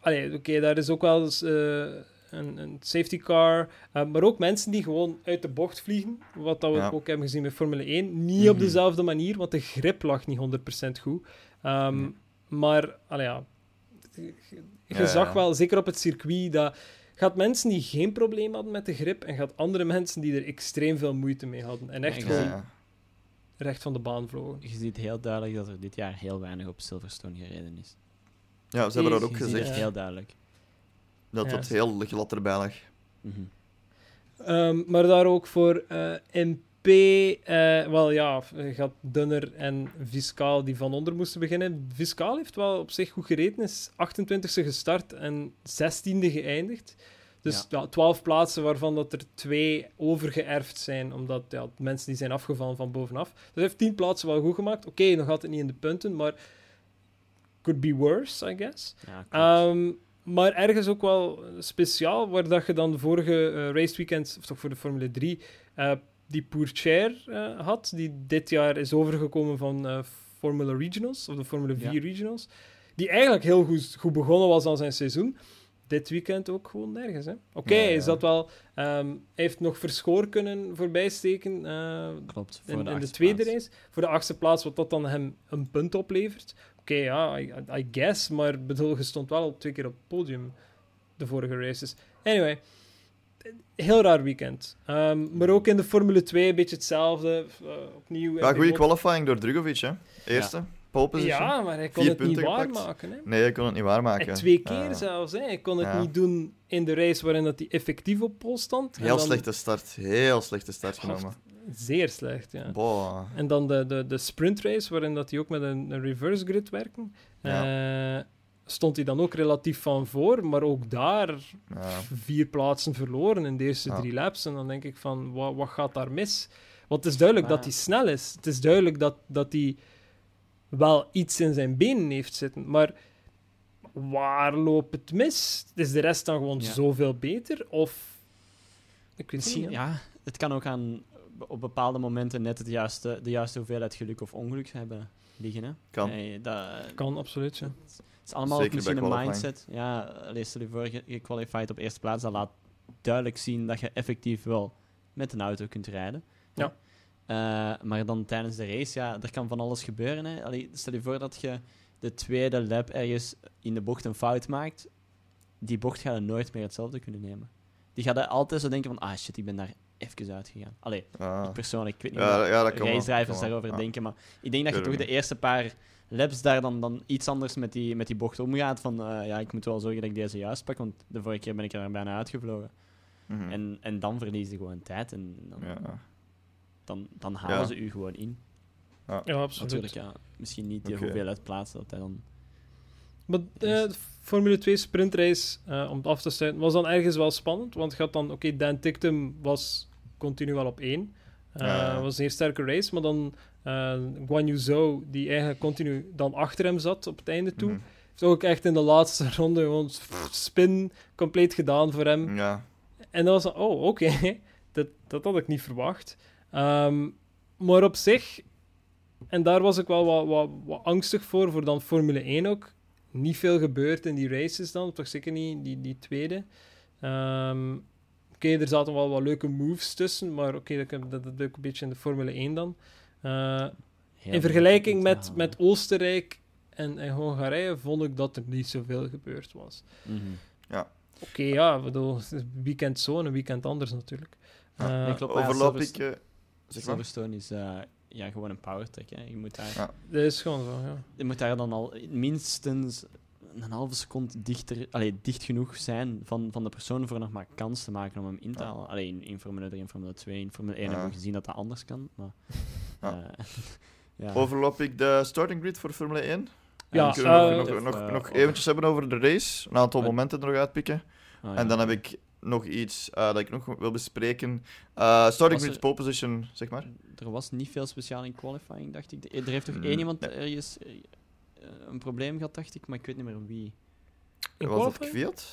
allee, oké, daar is ook wel eens, eh, een, een safety car. eh, maar ook mensen die gewoon uit de bocht vliegen. Wat dat we Ja. ook hebben gezien bij Formule 1. Niet op Mhm. dezelfde manier, want de grip lag niet 100% goed. Ehm. Maar, allee, ja. Je Ja, zag ja. wel, zeker op het circuit, dat gaat mensen die geen probleem hadden met de grip en gaat andere mensen die er extreem veel moeite mee hadden. En echt Ja, Ja, gewoon ja. recht van de baan vlogen. Je ziet heel duidelijk dat er dit jaar heel weinig op Silverstone gereden is. Ja, ze hebben dat ook gezegd, heel duidelijk. Dat Ja. het heel glad erbij lag. Mhm. Ehm, maar daar ook voor eh, MP, eh, wel ja, gaat Dunner en Fiscaal die van onder moesten beginnen. Fiscaal heeft wel op zich goed gereden, is 28e gestart en 16e geëindigd. Dus ja. 12 plaatsen waarvan dat er twee overgeërfd zijn, omdat ja, mensen die zijn afgevallen van bovenaf. Dus hij heeft 10 plaatsen wel goed gemaakt. Oké, nog altijd niet in de punten, maar could be worse, I guess. Ja. Ehm, maar ergens ook wel speciaal, waar dat je dan de vorige eh, race weekend, of toch voor de Formule 3, eh, die Pourchaire eh had, die dit jaar is overgekomen van eh, Formula Regionals, of de Formule 4 Ja. Regionals, die eigenlijk heel goed, goed begonnen was aan zijn seizoen. Dit weekend ook gewoon nergens. hè. Oké, Ja, ja. is dat wel... ehm, heeft nog Verschoor kunnen voorbijsteken klopt. Voor in, de in de achtste tweede plaats. race. Voor de achtste plaats, wat dat dan hem een punt oplevert. Oké, ja, I, I guess. Maar bedoel, je stond wel twee keer op het podium de vorige races. Anyway, heel raar weekend. Ehm, maar ook in de Formule 2 een beetje hetzelfde. eh, opnieuw. Ja, goede in qualifying door Drugovic, hè. Eerste, pole position. Ja, maar hij kon Vier het niet waarmaken. Hè. Nee, hij kon het niet waarmaken. En twee keer Ja. zelfs. Hè. Hij kon het Ja. niet doen in de race waarin dat hij effectief op pol stond. Heel dan- slechte start. Heel slechte start genomen. Zeer slecht, ja. Boah. En dan de, de, de sprintrace, waarin dat hij ook met een, een reverse grid werken. Eh, stond hij dan ook relatief van voor, maar ook daar Ja. vier plaatsen verloren in de eerste Ja. drie laps. En dan denk ik van, wat, wat gaat daar mis? Want het is duidelijk dat hij snel is. Het is duidelijk dat, dat hij wel iets in zijn benen heeft zitten. Maar waar loopt het mis? Is de rest dan gewoon Ja. zoveel beter? Of... Ik weet het niet. ja, het kan ook aan op bepaalde momenten net het juiste, de juiste hoeveelheid geluk of ongeluk hebben liggen. Hè? Kan. Nee, dat, Kan, absoluut. Ja. Het is allemaal ook Zeker misschien een mindset. Ja, stel je voor, je, je qualified op eerste plaats. Dat laat duidelijk zien dat je effectief wel met een auto kunt rijden. Ja. Eh, maar dan tijdens de race, ja, er kan van alles gebeuren. Hè. Allee, stel je voor dat je de tweede lap ergens in de bocht een fout maakt. Die bocht gaat je nooit meer hetzelfde kunnen nemen. Die gaat er altijd zo denken van, ah shit, ik ben daar even uitgegaan. Allee, Ja. ik persoonlijk, ik weet niet Ja, wat ja, dat daarover denken, maar ik denk dat je toch de eerste paar laps daar dan, dan iets anders met die, met die bocht omgaat. Van eh, ja, ik moet wel zorgen dat ik deze juist pak, want de vorige keer ben ik er bijna uitgevlogen. Mhm. En, en dan verlies je gewoon tijd en dan, Ja. dan, dan halen Ja. ze u gewoon in. ja, absoluut. Natuurlijk, ja, misschien niet de Oké. hoeveelheid plaatsen dat hij dan... Maar eh, de Formule 2 sprintrace, eh, om het af te sluiten, was dan ergens wel spannend. Want het gaat dan, oké, Dan Tictum was continu wel op één. Eh Ja. was een heel sterke race. Maar dan eh Guan Yu Zhou, die eigenlijk continu dan achter hem zat op het einde toe, heeft ook echt in de laatste ronde gewoon spin compleet gedaan voor hem. Ja. En dan was dan, oh, oké, dat, dat had ik niet verwacht. Ehm, maar op zich, en daar was ik wel wat, wat, wat angstig voor, voor dan Formule 1 ook. Niet veel gebeurd in die races dan, toch zeker niet die, die tweede. Ehm, oké, er zaten wel wat leuke moves tussen, maar oké, dat, dat, dat doe ik een beetje in de Formule 1 dan. Eh, in vergelijking met, met Oostenrijk en, en Hongarije vond ik dat er niet zoveel gebeurd was. Mhm. Oké, ja, ik bedoel, weekend zo en een weekend anders natuurlijk. Ja, Eh, ja, Overloop Silverst- ik... zeg maar. Silverstone is eh, ja, gewoon een powertrack. Hè. Je, moet daar, Ja. dat is gewoon zo, ja. je moet daar dan al minstens een halve seconde dichter, allee, dicht genoeg zijn van, van de persoon voor nog maar kans te maken om hem in te Ja. halen. Alleen in Formule 3 en Formule 2. In Formule 1 Ja. hebben we gezien dat dat anders kan. Maar, Ja. eh, ja. Overloop ik de starting grid voor Formule 1? Ja, En Kunnen we eh, nog, nog, eh, nog eventjes hebben over de race. Een aantal Wat? momenten er nog uitpikken. Ah. En dan heb ik nog iets eh, dat ik nog wil bespreken. Eh, starting grid pole position, zeg maar. Er was niet veel speciaal in qualifying, dacht ik. Er heeft toch Mm, één iemand ergens eh, een probleem gehad, dacht ik, maar ik weet niet meer wie. In Was dat? Kvyat?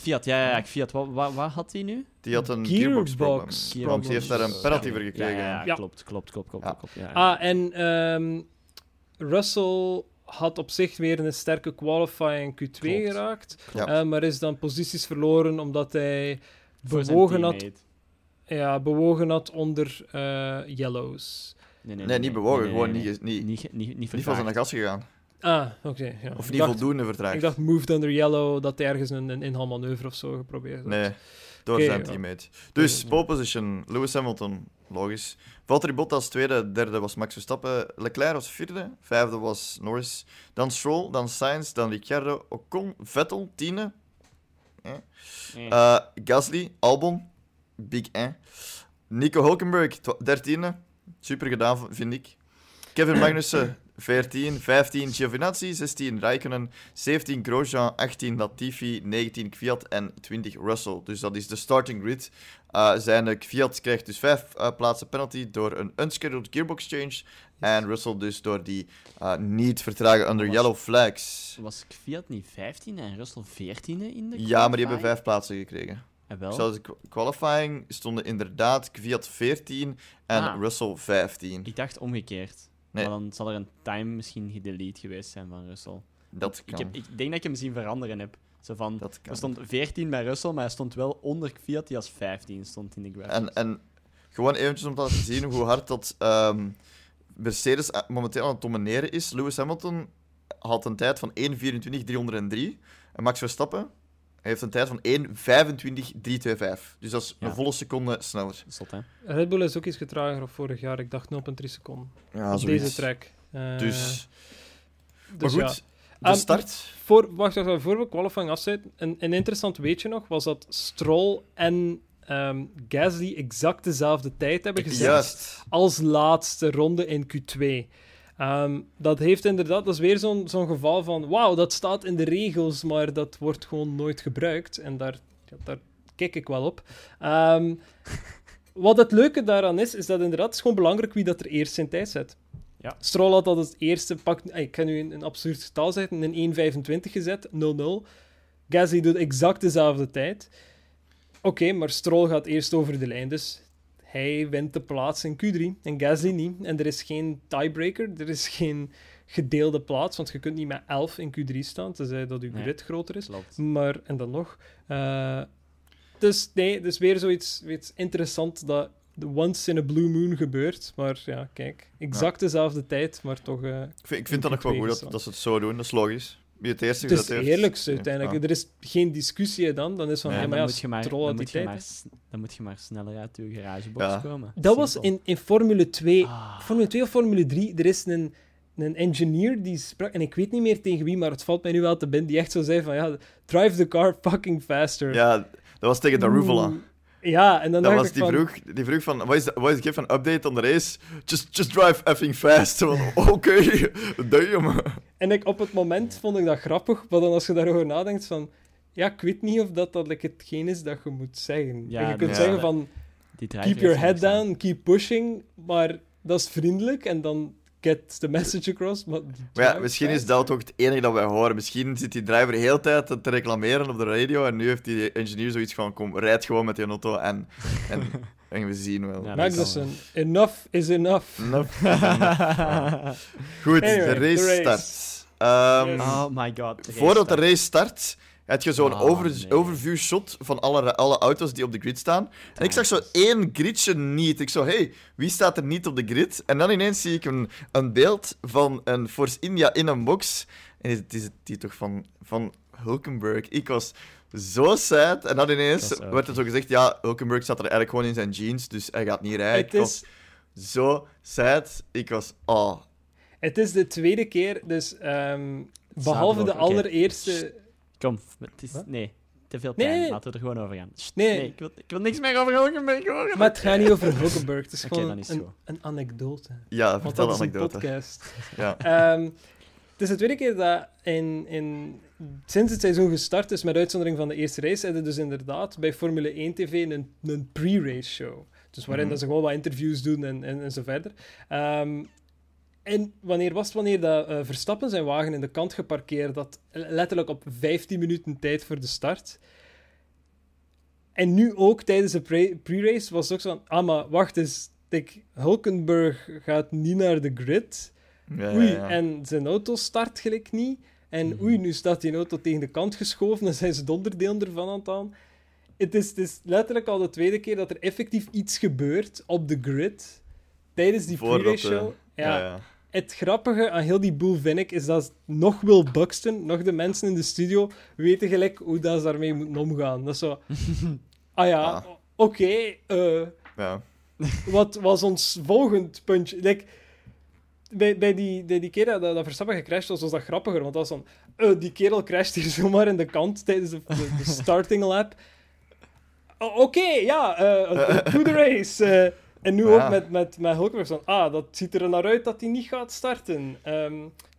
Fiat, ja, ja, ja Fiat. Wat, wat, wat had hij nu? Die had een Gearbox problems. Want die heeft daar een penalty voor gekregen. Ja, ja, Ja. klopt, klopt, klopt, klopt. Ja. klopt ja, ja. Ah, en ehm, Russell had op zich weer een sterke qualifying Q2 Klopt. geraakt, eh, maar is dan posities verloren omdat hij Voor bewogen had, ja, bewogen had onder eh, yellows. Nee, nee, Nee, niet bewogen, nee, gewoon nee, niet, nee. niet, niet, Niet, niet, niet van zijn gas gegaan. Ah, oké. ja. Of niet dacht- voldoende vertraagd. Ik dacht moved under yellow, dat hij ergens een, een inhaalmanoeuvre of zo geprobeerd had. Nee, door zijn teammate. Dus, Ja. pole position, Lewis Hamilton, logisch. Valtteri Bottas tweede, derde was Max Verstappen. Leclerc was vierde, vijfde was Norris. Dan Stroll, dan Sainz, dan Ricciardo, Ocon, Vettel, tiende. Eh. Eh, Gasly, Albon, Big eh. Nico Hulkenberg, dertiende. Super gedaan, vind ik. Kevin Magnussen, 14. 15 Giovinazzi, 16 Raikkonen, 17 Grosjean, 18 Latifi, 19 Kvyat en 20 Russell. Dus dat is de starting grid. Eh zijn eh, Kvyat krijgt dus 5 plaatsen penalty door een unscheduled gearbox change. En Russell dus door die eh, niet vertragen under Was- yellow flags. Was Fiat niet 15 en Russell 14 in de Ja, maar die hebben qualifying? 5 plaatsen gekregen. Wel. Zoals de qu- qualifying stonden inderdaad Kvyat 14 en Ah. Russell 15. Ik dacht omgekeerd. Nee. Maar dan zal er een time misschien gedelete geweest zijn van Russell. Dat Ik, kan. heb, ik denk dat ik hem zien veranderen heb. Zo van, Dat kan. er stond 14 bij Russell, maar hij stond wel onder Fiat die als 15 stond in de graphics. En, en gewoon eventjes om te laten zien hoe hard dat ehm, Mercedes eh, momenteel aan het domineren is. Lewis Hamilton had een tijd van 1.24.303. En Max Verstappen heeft een tijd van 1.25.325. Dus dat is Ja. een volle seconde sneller. Zot, hè? Red Bull is ook iets getrager op vorig jaar. Ik dacht 0,3 seconden. Ja, op deze track. Eh, Dus, maar dus goed, ja. de Ehm, start. Voor, wacht, wacht, wacht, voor we qualifying afsluiten, een, een interessant weetje nog was dat Stroll en ehm, Gasly exact dezelfde tijd hebben gezet Juist. als laatste ronde in Q2. Ehm, dat heeft inderdaad, dat is weer zo'n zo'n geval van, wauw, dat staat in de regels, maar dat wordt gewoon nooit gebruikt. En daar, ja, daar kijk ik wel op. Ehm, wat het leuke daaraan is, is dat inderdaad, het is gewoon belangrijk wie dat er eerst zijn tijd zet. Ja. Stroll had dat het eerste, pak, eh, ik kan nu een, een absurd getal zetten, een 1.25 gezet, 0-0. Gasly doet exact dezelfde tijd. Oké, maar Stroll gaat eerst over de lijn, dus hij wint de plaats in Q3 en Gasly niet. En er is geen tiebreaker, er is geen gedeelde plaats, want je kunt niet met 11 in Q3 staan, tenzij dat je Nee. grid groter is. Klopt. Maar, en dan nog. eh, dus nee, dus weer zoiets iets interessant dat de once in a blue moon gebeurt. Maar ja, kijk, exact dezelfde tijd, maar toch... eh, Ik vind, ik vind dat nog wel goed dat, dat ze het zo doen. Dat is logisch. Wie het eerste het is gezet heeft... eerlijk ja, uiteindelijk. ja. Er is geen discussie dan. Dan is van, Nee, ja, dan, maar ja, moet je maar, dan, moet je maar, dan moet je maar sneller uit je garagebox Ja. komen. Dat was in, in Formule 2. Ah. Formule 2 of Formule 3, er is een, een engineer die sprak, en ik weet niet meer tegen wie, maar het valt mij nu wel te binnen, die echt zo zei van, ja, drive the car fucking faster. Ja, dat was tegen de. Oeh. Ja, en dan Dat dacht was ik die van, vroeg, die vroeg van, wat is, de, wat is give een update on the race? Just, just drive effing fast. Van, Oké, damn. En ik, op het moment vond ik dat grappig, maar dan als je daarover nadenkt van... Ja, ik weet niet of dat, dat like, hetgeen is dat je moet zeggen. Ja, En je kunt ja. zeggen van, Die keep your head down, keep pushing, maar dat is vriendelijk en dan get the message across. Maar, Maar ja, misschien is dat ook het enige dat wij horen. Misschien zit die driver de hele tijd te reclameren op de radio en nu heeft die engineer zoiets van, kom, rijd gewoon met die auto en, en, en we zien wel. Ja, Magnussen, enough is enough. Enough. Goed, Anyway, de race start. Ehm, Yes. Oh my god. de Voordat de race start, heb je zo'n Oh, over, nee. overview shot van alle, alle auto's die op de grid staan. En ik zag zo één gridje niet. Ik zo, hey, wie staat er niet op de grid? En dan ineens zie ik een, een beeld van een Force India in een box. En het is die toch van, van Hulkenberg. Ik was Zo sad. En dan ineens is ook- werd er zo gezegd, ja, Hulkenberg zat er eigenlijk gewoon in zijn jeans, dus hij gaat niet rijden. Het is, Zo sad. Ik was... Oh. het is de tweede keer, dus ehm, behalve de allereerste... Kom, het is... Wat? Nee, te veel Nee, pijn. nee. Laten we er gewoon over gaan. Sst, Nee. ik, wil, ik wil niks meer over Hulkenberg horen. Maar het gaat niet over Hulkenberg, het is gewoon dan is een, het een anekdote. Ja, Want vertel dat een is een anekdote. podcast. Ja. Ehm, het is de tweede keer dat in, in, sinds het seizoen gestart is, met uitzondering van de eerste race, hebben dus inderdaad bij Formule 1 TV een, een pre-race show. Dus waarin Mhm. dat ze gewoon wat interviews doen en, en, en zo verder. Ehm, en wanneer was het wanneer dat eh, Verstappen zijn wagen in de kant geparkeerd had, letterlijk op 15 minuten tijd voor de start. En nu ook tijdens de pre- pre-race was het ook zo van, ah maar wacht eens, Dick, Hulkenberg gaat niet naar de grid. Ja, Oei, ja, ja. en zijn auto start gelijk niet. En Mhm. oei, nu staat die auto tegen de kant geschoven en zijn ze het onderdeel ervan aan het halen. Het is, het is letterlijk al de tweede keer dat er effectief iets gebeurt op de grid tijdens die pre-race show. ja, ja, ja. Het grappige aan heel die boel vind ik, is dat nog Will Buxton, nog de mensen in de studio, weten gelijk hoe dat ze daarmee moeten omgaan. Dat is zo... Ah ja, Ah. oké, eh, ja. wat was ons volgend puntje? Like, bij, bij, die, bij die keer dat, dat Verstappen gecrashed was, was dat grappiger. Want dat was van... eh, die kerel crasht hier zomaar in de kant tijdens de, de, de starting lap. Oké, ja, eh, to the race. En nu Ja. ook met, met, met Hulkenberg van... Ah, dat ziet er naar uit dat hij niet gaat starten. Ehm,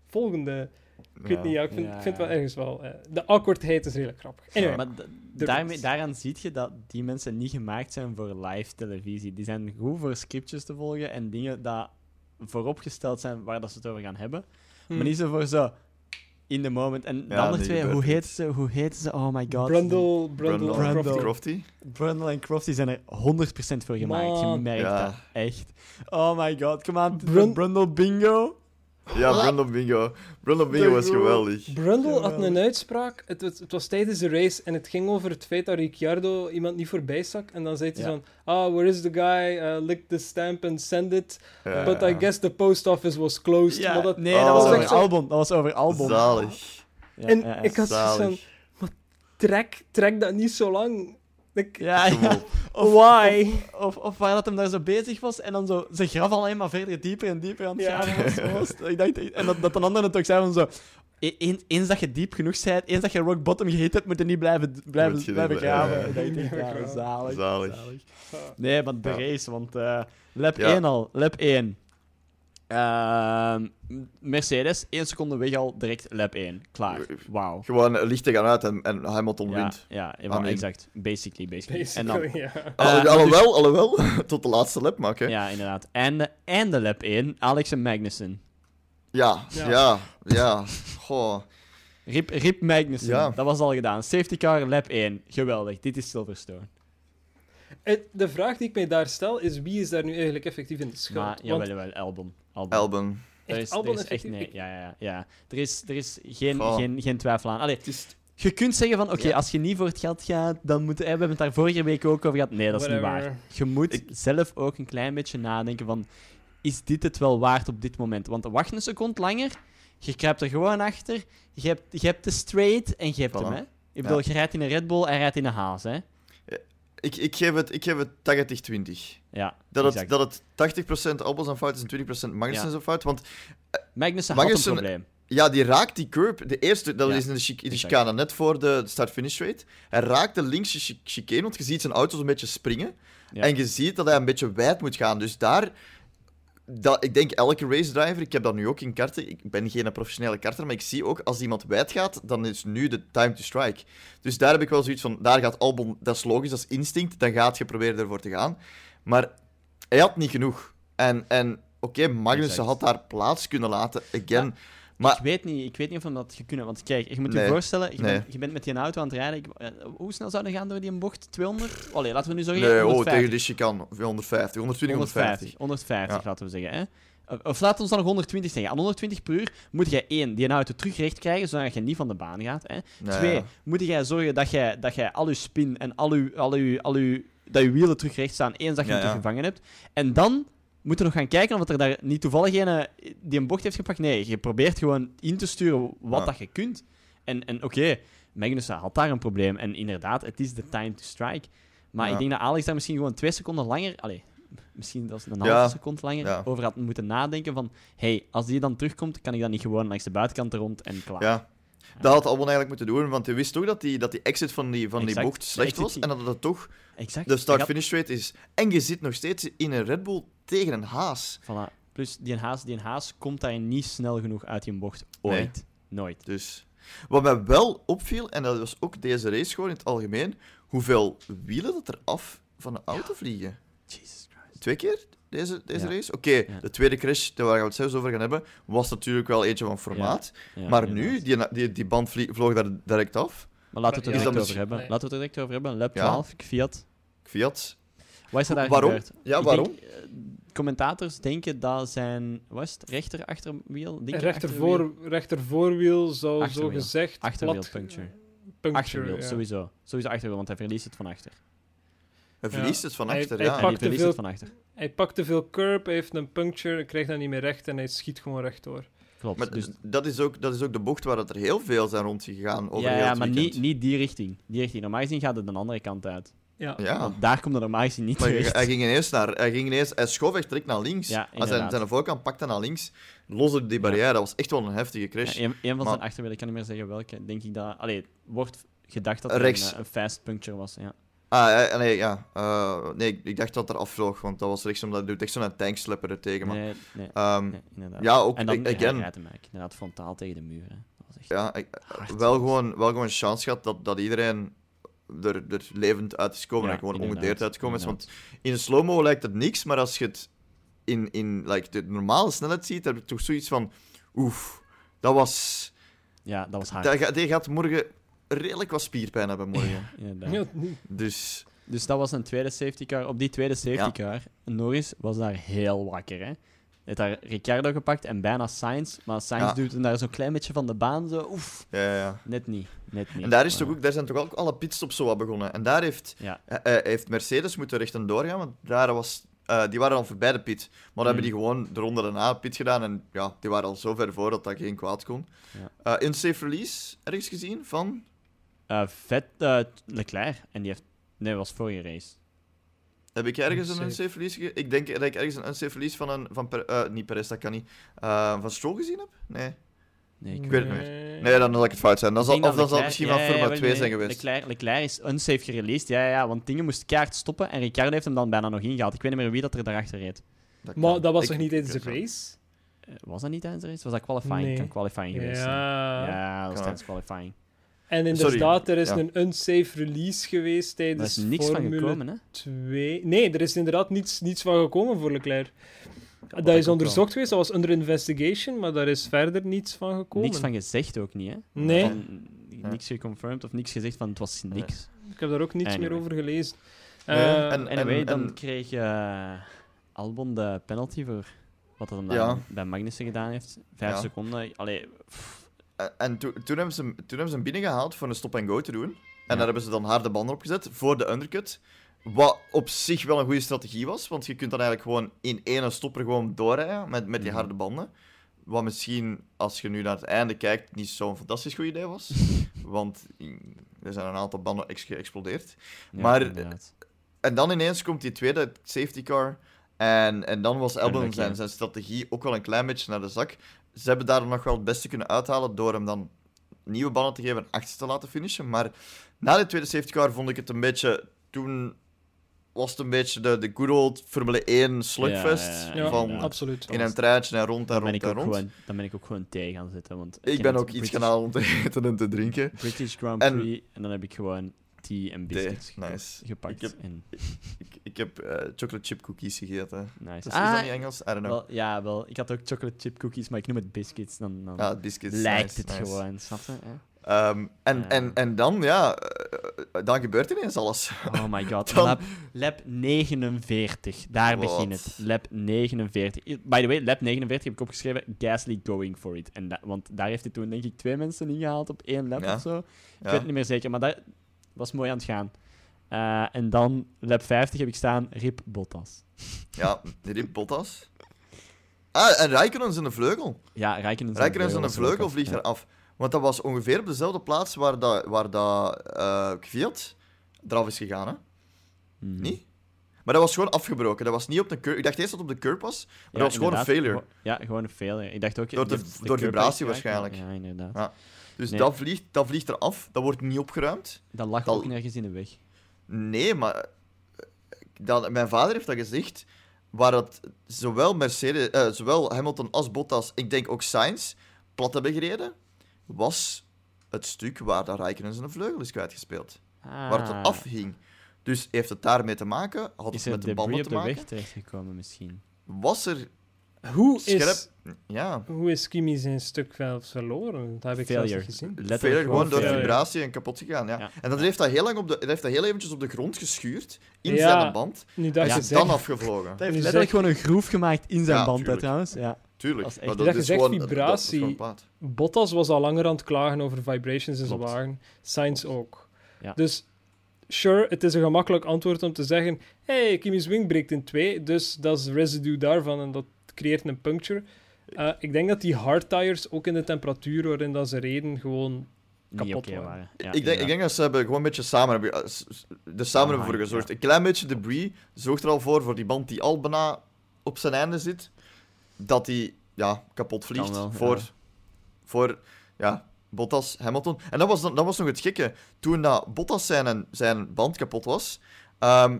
volgende. Ik weet Ja. niet, ja, ik vind, ik vind ja. wel ergens wel... eh, de awkwardheid is redelijk grappig. Anyway, Maar daarmee, daaraan zie je dat die mensen niet gemaakt zijn voor live televisie. Die zijn goed voor scriptjes te volgen en dingen dat vooropgesteld zijn waar dat ze het over gaan hebben. Maar niet zo voor zo in the moment. En de andere nee, twee, hoe heten ze? Hoe heten ze? Oh my god. Brundle, Brundle, Brundle. Crofty. Crofty. Brundle en Crofty zijn er 100% voor gemaakt. Man. Je merkt Ja. dat. Echt. Oh my god, kom aan. Brun- Brundle bingo. Ja, Brundle Bingo. Brundle Bingo was geweldig. Brundle had een uitspraak. Het, was- het was tijdens de race en het ging over het feit dat Ricciardo iemand niet voorbij stak. En dan zei hij Ja. van: Ah, where is the guy? Uh, lick the stamp and send it. Ja, But. I guess the post office was closed. Ja, dat, nee, Oh. dat was Dat was over zo- Albon. Dat was over Albon. Zalig. Ja, en ja, ja. ik had zoiets van: maar trek, trek dat niet zo lang. Ja. Of, Why? Of, of, of waar dat hem daar zo bezig was en dan zo zijn graf alleen maar verder dieper en dieper aan het Ja. gaan was. was. Ik dacht, en dat, dat een ander het ook zei van zo... e- Eens, eens dat je diep genoeg bent, eens dat je rock bottom gehit hebt, moet je niet blijven, blijven, je blijven graven. ja. Ik dacht, zalig, Zalig. Nee, maar de Ja. race, want eh lap Ja. 1 al, lap 1. Ehm, Mercedes, 1 seconde weg al, direct lap 1. Klaar. Wauw. Gewoon eh, lichten gaan uit en, en Hamilton Ja, wint. ja, ja, Amen. exact. Basically, basically. En dan, ja. Allo- Eh, alhoewel, alhoewel, tot de laatste lap maken. Ja, ja, inderdaad. En de, en de lap 1, Alex en Magnussen. ja, Ja. ja. ja. Goh. Rip, Rip Magnussen, Ja. dat was al gedaan. Safety car, lap 1. Geweldig, dit is Silverstone. Het- De vraag die ik mij daar stel is: wie is daar nu eigenlijk effectief in de schuld? Maar, Want jawel, jawel, Albon. Albon. Er is, er echt, nee, ja, ja, ja, ja. Er is, er is geen, Goh. geen, geen twijfel aan. Allee, is... je kunt zeggen van, oké, Ja. als je niet voor het geld gaat, dan moet... eh, We hebben het daar vorige week ook over gehad. Nee, dat is niet waar. Je moet Ik- zelf ook een klein beetje nadenken van, is dit het wel waard op dit moment? Want wacht een seconde langer, je kruipt er gewoon achter, je hebt, je hebt de straight en je hebt Voilà. hem, hè. Ik bedoel, je rijdt in een Red Bull en rijdt in een Haas, hè. Ik, ik geef het, ik geef het 80-20. Ja, Dat het, dat het 80% Albon zijn fout is en 20% Magnussen Ja. fout. Want Magnussen had Magnussen- een probleem. ja, die raakt die curb. De eerste, dat Ja, is in de, chicane, net voor de start-finish rate. Hij raakt de linkse chi- chicane, want je ziet zijn auto een beetje springen. Ja. En je ziet dat hij een beetje wijd moet gaan. Dus daar... Dat, ik denk elke race driver, ik heb dat nu ook in karten, ik ben geen professionele karter, maar ik zie ook, als iemand wijd gaat, dan is nu de time to strike. Dus daar heb ik wel zoiets van, daar gaat Albon, dat is logisch, dat is instinct, dan gaat je proberen ervoor te gaan. Maar hij had niet genoeg. En, en oké, Magnussen Exact. had daar plaats kunnen laten, again. Maar Ik weet niet, ik weet niet of hem dat kunnen. Want kijk, je moet je Nee. voorstellen, je, Nee. bent, je bent met die auto aan het rijden. Ik- eh, hoe snel zou je gaan door die bocht? 200? Allee, laten we nu zeggen. nee, oh, 150. tegen de chicane, 150, 120, 150. 150, Ja. laten we zeggen. Hè? Of- we ons dan nog 120 zeggen. Aan 120 per uur moet jij één, die auto terugrecht krijgen, zodat je niet van de baan gaat. Hè? Nee, Twee, moet jij zorgen dat jij, dat jij al je spin en al je, al je, al je, dat je wielen terugrecht staan, eens dat je Ja, hem ja. gevangen hebt. En dan moet je nog gaan kijken of er daar niet toevallig een die een bocht heeft gepakt. Nee, je probeert gewoon in te sturen wat Ja. dat je kunt. En, en oké, Magnussen had daar een probleem. En inderdaad, het is de time to strike. Maar Ja. ik denk dat Alex daar misschien gewoon twee seconden langer... Allee, misschien zelfs een Ja. halve seconde langer over had moeten nadenken van... hey, als die dan terugkomt, kan ik dan niet gewoon langs de buitenkant rond en klaar. Ja. Dat had Albon eigenlijk moeten doen, want hij wist toch dat die, dat die exit van die, van die bocht slecht was. En dat het toch Exact. de start-finish rate is. En je zit nog steeds in een Red Bull tegen een haas. Voilà. Plus, die haas, die haas komt daar niet snel genoeg uit die bocht. Ooit. Nooit. Dus. Wat mij wel opviel, en dat was ook deze race gewoon in het algemeen, hoeveel wielen dat er af van de auto vliegen. Jesus Christ. Twee keer deze, deze Ja. race? Oké, Ja. de tweede crash, daar waar we het zelfs over gaan hebben, was natuurlijk wel eentje van formaat. Ja, maar nu, die, die, die band vlie- vloog daar direct af. Maar laten we het er direct over hebben. nee. Laten we het er direct over hebben. Lap Ja. 12, Fiat. Fiat. Wat is er daar Waarom? gebeurd? Ja, Ik waarom? denk, eh, commentators denken dat zijn... Wat is het? Rechter achterwiel? Rechter, voor, rechter voorwiel zou zo Achterwiel. gezegd Achterwiel plat- puncture. puncture, Achterwiel, ja. sowieso. Sowieso achterwiel, want hij verliest het van achter. Hij verliest het van Hij- achter, hij ja. En pakt- hij verliest veel- het van achter. Hij pakt te veel curb, hij heeft een puncture, hij krijgt dat niet meer recht en hij schiet gewoon rechtdoor. Klopt. Maar dus, dat, is ook, dat is ook de bocht waar het er heel veel zijn rondgegaan over ja, heel ja, maar niet, niet die richting. Die richting. Normaal gezien gaat het de andere kant uit. Ja. Ja. Want daar komt het normaal gezien niet Maar terecht. hij ging ineens naar... Hij, ging ineens, hij schoof echt direct naar links. Ja, Als zijn, inderdaad. zijn voorkant pakte naar links, loste die barrière. Dat was echt wel een heftige crash. Ja, een, een van Maar- zijn achterwielen, ik kan niet meer zeggen welke. Denk ik dat... Allee, wordt gedacht dat het Rechts. een, een fast puncture was. Ja. Ah, nee, ja. Eh, nee, ik- ik dacht dat er afvloog, want dat was rechts, omdat hij doet echt zo'n tankslepper er tegen. Maar, Nee, nee, ehm, nee, inderdaad. ja, ook en dan again. hij rijdt hem eigenlijk inderdaad frontaal tegen de muur. Hè. Dat was echt ja, ik- wel, gewoon, wel gewoon een chance gehad dat, dat iedereen er, er levend uit is gekomen Ja, en gewoon inderdaad, ongedeerd uitgekomen is. Want in de slow-mo lijkt het niks, maar als je het in, in like, de normale snelheid ziet, heb je toch zoiets van... Oef, dat was... Ja, dat was hard. Dat, die gaat morgen redelijk wat spierpijn hebben morgen. Ja, Dus... Dus dat was een tweede safety car. Op die tweede safety car, Norris was daar heel wakker. Hè? Heeft daar Ricciardo gepakt en bijna Sainz. Maar Sainz Ja. duwt hem daar zo'n klein beetje van de baan. Zo, oef, Ja, ja, ja. net niet. Net niet. En daar, is toch ook, daar zijn toch ook alle pitstops zo wat begonnen. En daar heeft, Ja, eh, eh, heeft Mercedes moeten rechtendoor gaan, want daar was, eh, die waren al voorbij de pit. Maar dan hebben die Mm. gewoon de ronde daarna pit gedaan. En ja, die waren al zo ver voor dat dat geen kwaad kon. Ja. Eh unsafe release, ergens gezien, van... Eh, vet Leclerc. En die heeft... Nee, was vorige race. Heb ik ergens een Unsafe. release ge- Ik denk dat ik ergens een unsafe release van een... Van Per- eh, niet Perez, dat kan niet. Eh, van Stroll gezien heb? Nee. Nee, ik Ik weet het niet Nee. Nee, dan zal ik het fout zijn. Dan zal, of dan zal het misschien van ja, ja, Formule wel, 2 nee, zijn geweest. Leclerc, Leclerc is unsafe gereleased. Ja, ja, ja, want dingen moest kaart stoppen. En Ricciardo heeft hem dan bijna nog ingehaald. Ik weet niet meer wie dat er daarachter reed. Dat Maar kan. dat was Ik- toch niet tijdens de race? Eh, was dat niet tijdens de race? Was dat qualifying? Nee. Kan qualifying geweest zijn. Ja. Ja, dat was tijdens qualifying. En Sorry. inderdaad, er is Ja. een unsafe release geweest tijdens is niks van Formule gekomen, hè? 2. Nee, er is inderdaad niets, niets van gekomen voor Leclerc. Wat dat is onderzocht geweest, dat was under investigation, maar daar is verder niets van gekomen. Niks van gezegd ook niet, hè? Nee, Van, niks geconfirmed of niks gezegd van het was niks. ik heb daar ook niets Anyway. meer over gelezen. Nee, Eh, en- Anyway, dan en- kreeg eh, Albon de penalty voor wat hij Ja. bij Magnussen gedaan heeft. Vijf Ja. seconden. Allee, pff, En, en toen- hebben ze, hem- toen hebben ze hem binnengehaald voor een stop-and-go te doen. En Ja. daar hebben ze dan harde banden opgezet voor de undercut. Wat op zich wel een goede strategie was, want je kunt dan eigenlijk gewoon in één stopper gewoon doorrijden met, met die Mhm. harde banden. Wat misschien, als je nu naar het einde kijkt, niet zo'n fantastisch goed idee was. want mm, er zijn een aantal banden ex geëxplodeerd. ja, Maar- inderdaad. En dan ineens komt die tweede safety car. En, en dan was Albon zijn, zijn strategie ook wel een klein beetje naar de zak. Ze hebben daar nog wel het beste kunnen uithalen door hem dan nieuwe banden te geven en achter te laten finishen. Maar na de tweede safety car vond ik het een beetje... Toen was het een beetje de, de good old Formule 1 slugfest. Ja, ja, ja, van absoluut. in een treintje en rond en rond en rond. gewoon, dan ben ik ook gewoon thee gaan zitten. Want Ik ben ook iets gaan halen om te eten en te drinken. British Grand En- Prix. En, dan heb ik gewoon tea en biscuits nice. gepakt. Ik heb- en, Ik, ik heb eh, chocolate chip cookies gegeten. nice. Dus Ah, is dat niet Engels? I don't know. wel, ja, wel. Ik had ook chocolate chip cookies, maar ik noem het biscuits. Dan, dan Ja, biscuits. lijkt nice, het nice. gewoon, snap je? hè? Ehm, en, Ja. en, en dan, ja, eh, dan gebeurt ineens alles. Oh my god. Dan- Lab, lab 49. Daar Wat? begint het. Lab 49. By the way, lab 49 heb ik opgeschreven. Gasly going for it. En da- want daar heeft hij toen, denk ik, twee mensen ingehaald op één lab Ja. of zo. Ik Ja. weet het niet meer zeker, maar dat was mooi aan het gaan. Eh, en dan lab 50 heb ik staan. Rip Bottas. Ja, Rip Bottas. Ah, en Rijkonen is in de vleugel. Ja, Rijkonen is in de vleugel, vliegt ja. eraf. Want dat was ongeveer op dezelfde plaats waar, dat, waar dat, eh, Kvyat eraf is gegaan, hè? Mhm. Niet? Maar dat was gewoon afgebroken. Dat was niet op de curb. Ik dacht eerst dat het op de curb was, maar Ja, dat was gewoon een failure. Ja, gewoon een failure. Ik dacht ook... Door de- door vibratie waarschijnlijk. Ja, inderdaad. Ja. Dus Nee. dat, vliegt, dat vliegt eraf. Dat wordt niet opgeruimd. Dat lag Dat- ook nergens in de weg. Nee, maar eh, dat, mijn vader heeft dat gezegd. Waar dat zowel, Mercedes, eh, zowel Hamilton als Bottas, ik denk ook Sainz, plat hebben gereden, was het stuk waar dat Rijkonen zijn vleugel is kwijtgespeeld. Waar het Ah. eraf hing. Dus heeft het daarmee te maken? Had Is het er met de banden op te de maken? weg terechtgekomen misschien? Was er Hoe is, Ja, hoe is Kimi zijn stuk wel verloren? Dat heb ik zelfs Failure. niet gezien. Letterlijk Failure gewoon door failure. vibratie en kapot gegaan. Ja. Ja. En dan heeft dat heel lang op de, dat heeft dat heel eventjes op de grond geschuurd, in Ja. zijn band. Nu dat En je is zegt, dan afgevlogen. Hij heeft Nu letterlijk gewoon een groef gemaakt in zijn Ja, band, tuurlijk. trouwens. Ja. Tuurlijk. Dat is echt- maar Dat je is zegt gewoon- dat- dat is vibratie. Bottas was al langer aan het klagen over vibrations in zijn wagen. Sainz ook. Ja. Dus, sure, het is een gemakkelijk antwoord om te zeggen: hey, Kimi's wing breekt in twee, dus dat is residue daarvan en dat creëert een puncture. Eh, ik denk dat die hardtires ook in de temperatuur waarin dat ze reden gewoon Kapot waren. waren. Ja, ik, denk, ik denk dat ze hebben gewoon een beetje samen hebben, s- s- er samen hebben voor Samenhang, gezorgd. ja. Een klein beetje debris zorgt er al voor, voor die band die al bijna op zijn einde zit, dat die ja, kapot vliegt wel, voor, ja. voor ja, Bottas, Hamilton. En dat was, dat was nog het gekke. Toen dat Bottas zijn, zijn band kapot was, ehm,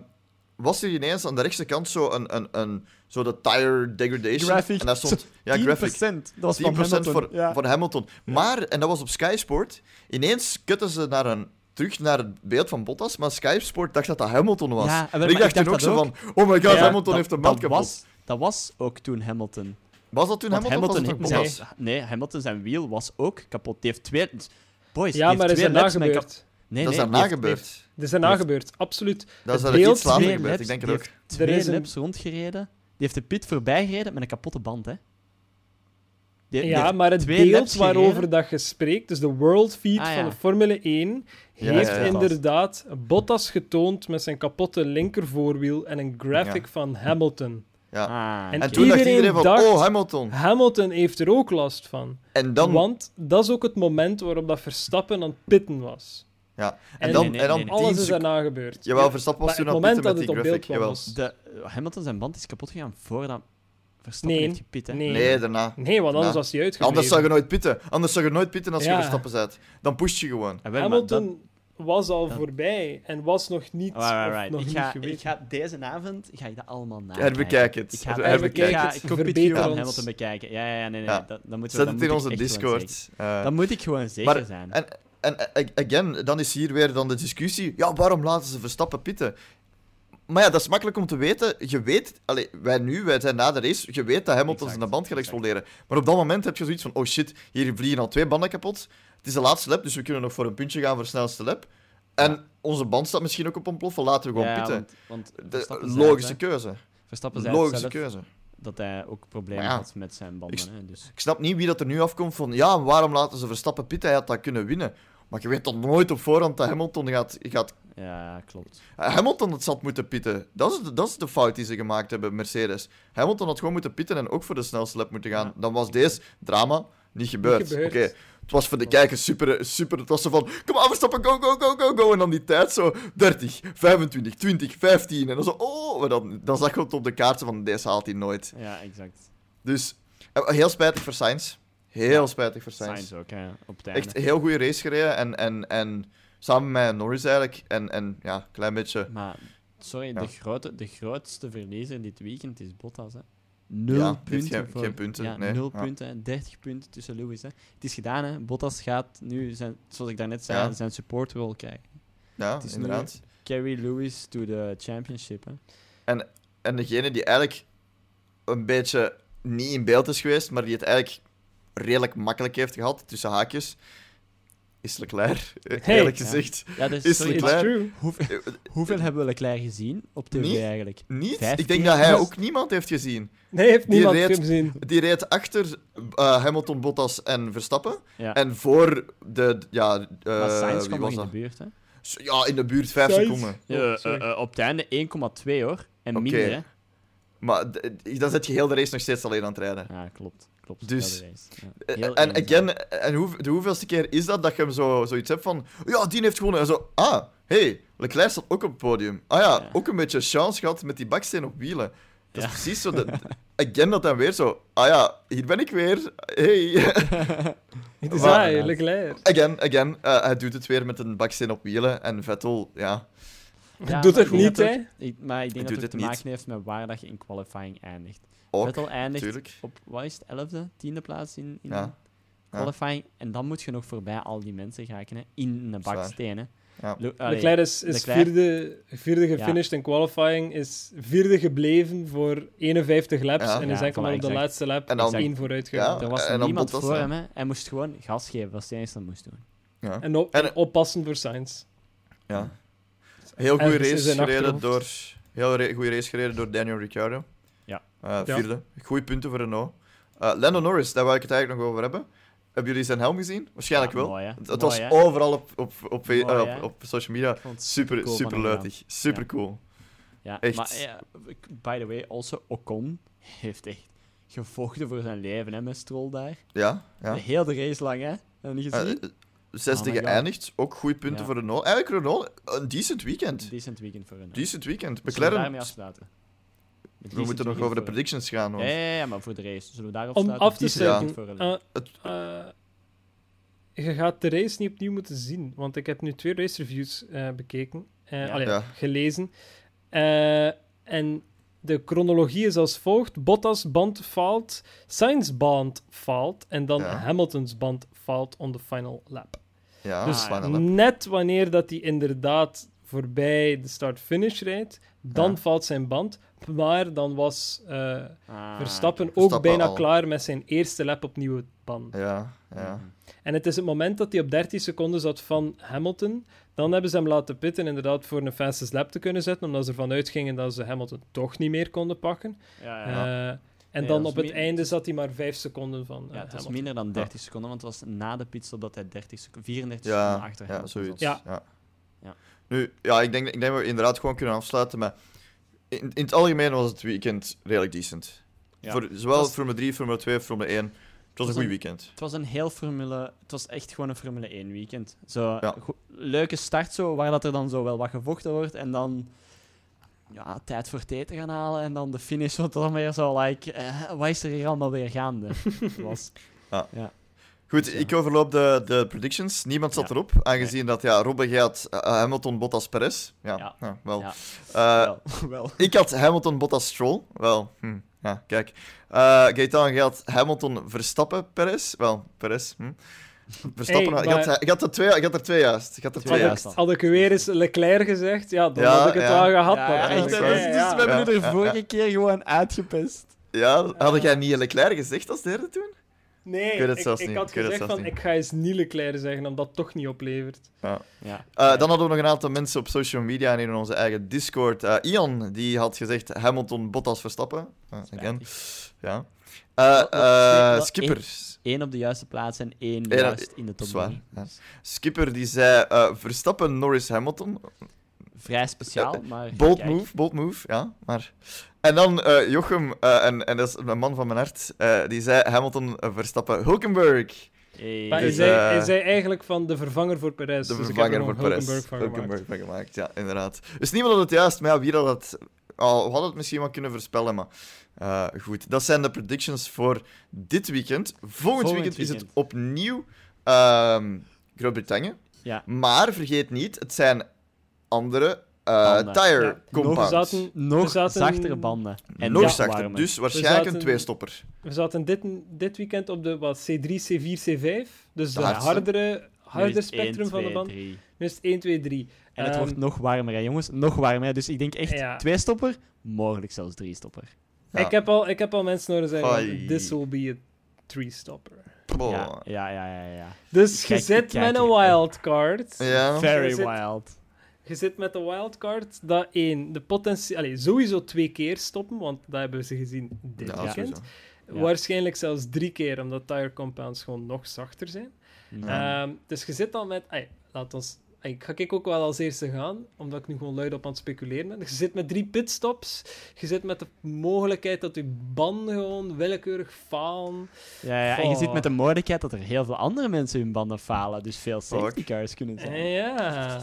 was er ineens aan de rechtse kant zo een, een, een zo de tire degradation. Graphic. En daar stond, ja, 10%. graphic. Dat was 10% van Hamilton. voor, ja. voor Hamilton. Maar, en dat was op Sky Sport, ineens kutten ze naar een, terug naar het beeld van Bottas, maar Sky Sport dacht dat dat Hamilton was. Ja, en maar ik dacht toen ook zo ook. van, oh my god, Ja, Hamilton Dat- heeft een band dat kapot. was, dat was ook toen Hamilton. Was dat toen Want Hamilton, Hamilton, was nee, Hamilton zijn wiel was ook kapot. Die heeft twee... Boys, die Ja, heeft maar is twee er laps met nagebeurd. Nee, dat is daarna die heeft- gebeurd. Dat is daarna gebeurd, absoluut. Dat is het er beeld- iets later twee gebeurd, laps, ik denk het die ook. heeft twee Er is een- laps rondgereden. Die heeft de pit voorbij gereden met een kapotte band, hè. Die- Ja, maar het beeld waarover gereden. dat je spreekt, dus de world feed Ah, ja. van de Formule 1, Ja, heeft ja, ja. inderdaad Bottas getoond met zijn kapotte linkervoorwiel en een graphic Ja. van Hamilton. Ja. Ah, En toen dacht Iedereen iedereen van, dacht- oh, Hamilton. Hamilton heeft er ook last van. En dan... Want dat is ook het moment waarop dat Verstappen aan het pitten was. Ja. En En- dan, Nee, nee, en dan nee, nee. 10 Alles is daarna gebeurd. Jawel, Verstappen was Maar toen aan het met dat die graphic. Jawel. was... De, Hamilton zijn band is kapot gegaan voordat Verstappen Nee, heeft gepit, hè. nee. Nee, daarna. Nee, want anders was hij uitgebleven. Anders zou je nooit pitten. Anders zou je nooit pitten als je. Verstappen bent. Dan pusht je gewoon. En wel, dat- Hamilton was al dat- voorbij en was nog niet, Right, right, nog Ik, niet ga, geweten. ik ga deze avond ga ik dat allemaal na. Herbekijk het. Ik ga, Herbekijk ga het. ik view van. Hamilton bekijken. Ja, ja, ja, nee, nee. Dat, dat moeten we, Zet dat het in onze Discord. zeker- Eh, Dat moet ik gewoon zeker Maar- zijn. En, a- again, dan is hier weer dan de discussie. Ja, waarom laten ze Verstappen pitten? Maar ja, dat is makkelijk om te weten. Je weet, wij nu, wij zijn na de race, je weet dat Hamilton zijn band gaat exploderen. Maar op dat moment heb je zoiets van, oh shit, hier vliegen al twee banden kapot. Het is de laatste lap, dus we kunnen nog voor een puntje gaan voor de snelste lap. En Ja. onze band staat misschien ook op ontploffen, laten we gewoon ja, pitten. Want, want De, logische keuze. Verstappen zei Logische zelf keuze. dat hij ook problemen ja, had met zijn banden. ik- hè, dus. Ik snap niet wie dat er nu afkomt van, ja, waarom laten ze Verstappen pitten? Hij had dat kunnen winnen. Maar je weet toch nooit op voorhand dat Hamilton gaat, gaat Ja, klopt. Hamilton het zat moeten pitten. Dat is, de, dat is de fout die ze gemaakt hebben, Mercedes. Hamilton had gewoon moeten pitten en ook voor de snelste lap moeten gaan. Ja. Dan was deze drama niet gebeurd. Oké, gebeurd. het was voor de kijkers super, super. Het was zo van, kom aan, Verstappen, go, go, go, go, go. En dan die tijd zo 30, 25, 20, 15. En dan zo, oh. Maar dan, dan zag je het op de kaart zo van, deze haalt hij nooit. Ja, exact. Dus, eh, heel spijtig voor Sainz. Heel spijtig voor Sainz. Sainz ook, hè, op het einde. Echt een heel goede race gereden. En, en, en samen met Norris eigenlijk. En, en ja, een klein beetje... Maar, sorry, de, grote, de grootste verliezer dit weekend is Bottas, hè. Nul Ja, punten. geen- voor, geen punten, Ja, nee. nul Ja. punten, hè. 30 punten tussen Lewis, hè. Het is gedaan, hè. Bottas gaat nu, zijn, zoals ik daarnet zei, Ja. zijn supportrol krijgen. Ja, Het is inderdaad. Carry Lewis to the championship, hè. En degene die eigenlijk een beetje niet in beeld is geweest, maar die het eigenlijk redelijk makkelijk heeft gehad, tussen haakjes, is Leclerc. eerlijk Ja. gezegd. Ja, dus, Is sorry, Leclerc- true. hoeveel, hoeveel hebben we Leclerc gezien op tv Niet? eigenlijk? Niet? Vijf ik denk keer? dat hij ook niemand heeft gezien. Nee, heeft Die niemand reed- gezien. Die reed achter eh, Hamilton, Bottas en Verstappen. Ja. En voor de... Ja, eh, maar Sainz wie kwam nog was in de buurt, hè. Ja, in de buurt, vijf Sainz. seconden. Ja, Oh, eh, eh, op het einde 1,2 hoor. En Oké. minder, hè. Maar dan zet je heel de race nog steeds alleen aan het rijden. Ja, klopt. Klopt. Dus-. Ja. Eh, En again, en hoe, de hoeveelste keer is dat dat je hem zo, zoiets hebt van... Ja, die heeft gewonnen. En zo, ah, hey, Leclerc staat ook op het podium. Ah ja, Ja. ook een beetje chance gehad met die baksteen op wielen. Dat Ja. is precies zo. Dat, again, dat dan weer zo... Ah ja, hier ben ik weer. Hey. Het is Maar- hij, Leclerc. again, again. eh, hij doet het weer met een baksteen op wielen. En Vettel, ja... Ja, Doet het niet, dat hè? het maar ik denk dat het doet te het maken heeft met waar dat je in qualifying eindigt. Ook, Vettel eindigt op, wat is het, 11e, 10e plaats in, in Ja. qualifying. En dan moet je nog voorbij al die mensen geraken, hè, in baksteen. hè. Ja. Leclerc is, is Leclerc- vierde, vierde gefinished in qualifying, is vierde gebleven voor 51 laps Ja. en is Ja, enkel op de laatste lap En dan- één vooruit gegaan. Ja. er was niemand voor hem, hè. hij moest gewoon gas geven, dat is het enige dat hij moest doen. Ja. En, op, En- en oppassen voor Sainz. ja. Heel goede race gereden door... Heel goede race gereden door Daniel Ricciardo. Eh, Ja. vierde. Goeie punten voor Renault. Eh Lando Norris, daar wil ik het eigenlijk nog over hebben. Hebben jullie zijn helm gezien? Waarschijnlijk Ja, wel. mooi. Het, het Mooi, was hè. overal op, op, op, Mooi, eh, op, social media. Super, cool super. Super Ja. cool. Ja, Echt. maar ja, by the way, also Ocon heeft echt gevochten voor zijn leven hè, met Stroll daar. Ja, ja. Heel de race lang, hè? Heb je niet gezien? eh, zesde Oh geëindigd. Ook goede punten Ja. voor Renault. Eigenlijk Renault, een decent weekend. Decent weekend voor hun. Decent weekend. Zullen we daarmee McLaren, afsluiten? We decent moeten nog over de voor- predictions gaan. Want... ja, ja, maar voor de race. Zullen we daarop Om af te sluiten, eh, eh, je gaat de race niet opnieuw moeten zien, want ik heb nu twee race reviews eh, bekeken, Ja. allee, Ja. gelezen. Eh, en de chronologie is als volgt: Bottas band faalt, Sainz band faalt en dan Ja. Hamilton's band faalt on the final lap. Ja, Dus final lap. net wanneer dat hij inderdaad voorbij de start-finish rijdt, dan Ja. valt zijn band. Maar dan was eh, Ah, Verstappen ook Verstappen bijna al. klaar met zijn eerste lap op nieuwe band. Ja, ja. Mhm. En het is het moment dat hij op 13 seconden zat van Hamilton. Dan hebben ze hem laten pitten, inderdaad, voor een fastest lap te kunnen zetten, omdat ze ervan uitgingen dat ze Hamilton toch niet meer konden pakken. Ja, ja. Eh, en Nee, dan op het einde zat hij maar 5 seconden van eh, ja, het was Hamilton. minder dan 30 seconden, want het was na de pitstop dat hij 30 seconden, 34 Ja, seconden achter ja, Hamilton zoiets. zat. Ja. Ja. Ja. Nu, ja, ik denk, ik denk dat we inderdaad gewoon kunnen afsluiten, maar in, in het algemeen was het weekend redelijk decent. Ja. Voor, zowel was- Formule 3, Formule 2, Formule 1. Het was een was goed weekend. Het was een heel Formule... Het was echt gewoon een Formule 1 weekend. Zo, Ja. go- leuke start zo, waar dat er dan zo wel wat gevochten wordt en dan... Ja, tijd voor thee te gaan halen en dan de finish wat dan weer zo, like... eh, wat is er hier allemaal weer gaande? was. Goed, Dus ja. ik overloop de, de predictions. Niemand zat Ja. erop, aangezien dat ja, Robbe gaat eh, Hamilton, Bottas, Perez. Ja, Ja. ja, wel. Ja. Eh, wel, wel. Ik had Hamilton, Bottas, Stroll. Wel, hm, ja, kijk. Eh Gaetan gaat Hamilton, Verstappen, Perez. Wel, Perez. Hm. Verstappen, Hey, ik, had, ik, had er twee, ik had er twee juist. Ik had er Twee Had juist. ik, had ik weer eens Leclerc gezegd, ja, dan Ja, had ik het ja. wel gehad. Ja, echt, dus, ja, dus ja. we hebben Ja, het er ja, vorige ja. keer gewoon uitgepest. Ja, had jij niet Leclerc gezegd als derde toen? Nee, Ik ik, zelfs ik niet. had Ik weet het gezegd zelfs van, niet. ik ga eens niet Leclerc zeggen, omdat dat toch niet oplevert. Ja. Eh, dan hadden we nog een aantal mensen op social media en in onze eigen Discord. Eh, Ian, die had gezegd Hamilton, Bottas, Verstappen. Eh, again. Ja. Eh, eh, Skipper. Eén op de juiste plaats en één juist in de top zwaar, ja. Skipper die zei eh, Verstappen, Norris, Hamilton. Vrij speciaal, Ja, maar... Bold kijk. move, bold move, ja. Maar... En dan eh, Jochem, eh, en, en dat is een man van mijn hart, eh, die zei Hamilton, Verstappen, Hulkenberg. Hey. Maar Dus, hij, zei, hij zei eigenlijk van de vervanger voor Perez. De dus ik heb vervanger er voor Perez. Hulkenberg van gemaakt. Hulkenberg van gemaakt, ja, inderdaad. Dus niemand had het juist, maar ja, wie had het... Al we hadden het misschien wel kunnen voorspellen, maar... eh, goed, dat zijn de predictions voor dit weekend. Volgend, Volgend weekend, is het opnieuw ehm, Groot-Brittannië. Ja. Maar vergeet niet, het zijn andere eh, Banden. tire Ja. compounds. We zaten, Nog zaten- zachtere banden. En Nog ja, zachter, dus waarschijnlijk zaten- een tweestopper. we zaten dit, dit weekend op de wat, C3, C4, C5. Dus De de hardere, spectrum 1, van de 2, band. 3. Nu is het 1, 2, 3. En het Ehm, wordt nog warmer, hè, jongens. Nog warmer. Hè. Dus ik denk echt Ja. twee stopper, mogelijk zelfs drie stopper. Ja. ik, heb al, ik heb al mensen horen zeggen, this will be a three-stopper. Ja, ja, ja, ja. ja. Dus je zit met een wildcard. Ja. Very wild. Je zit met de wildcard dat één, de potentie... Allee, sowieso twee keer stoppen, want dat hebben ze gezien dit Ja, weekend. Ja. Waarschijnlijk zelfs drie keer, omdat tire compounds gewoon nog zachter zijn. Ja. Ehm, dus je zit al met... Ay, laat ons Ik ga ik ook wel als eerste gaan, omdat ik nu gewoon luid op aan het speculeren ben. Je zit met drie pitstops. Je zit met de mogelijkheid dat je banden gewoon willekeurig falen. Ja, ja, en je zit met de mogelijkheid dat er heel veel andere mensen hun banden falen. Dus veel safety cars kunnen zijn. Ja.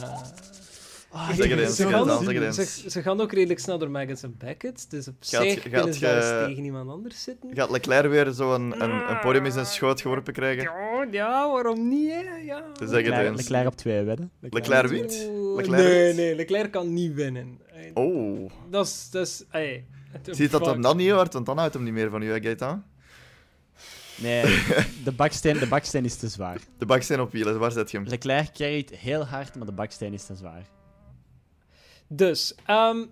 Zeg het eens, ze, zeg gaan, het eens, zeg het eens. ze, ze gaan ook redelijk snel door Maggots en Beckett. Dus op Gaat- zich gaat kunnen ze wel eens ge- tegen iemand anders zitten. Gaat Leclerc weer zo een, een, een podium in zijn schoot geworpen krijgen? Ja, ja, waarom niet, hè? Ja. Dus zeg het Leclerc, eens. Leclerc op twee wedden. Leclerc wint? Leclerc nee, wint? nee, Leclerc kan niet winnen. Oh. Dat is... Dat is ey, Ziet dat hem dan niet hoort, want dan houdt hem niet meer van u, hè? Nee, de baksteen, de baksteen is te zwaar. De baksteen op wielen, waar zet je hem? Leclerc carryt heel hard, maar de baksteen is te zwaar. Dus, ehm,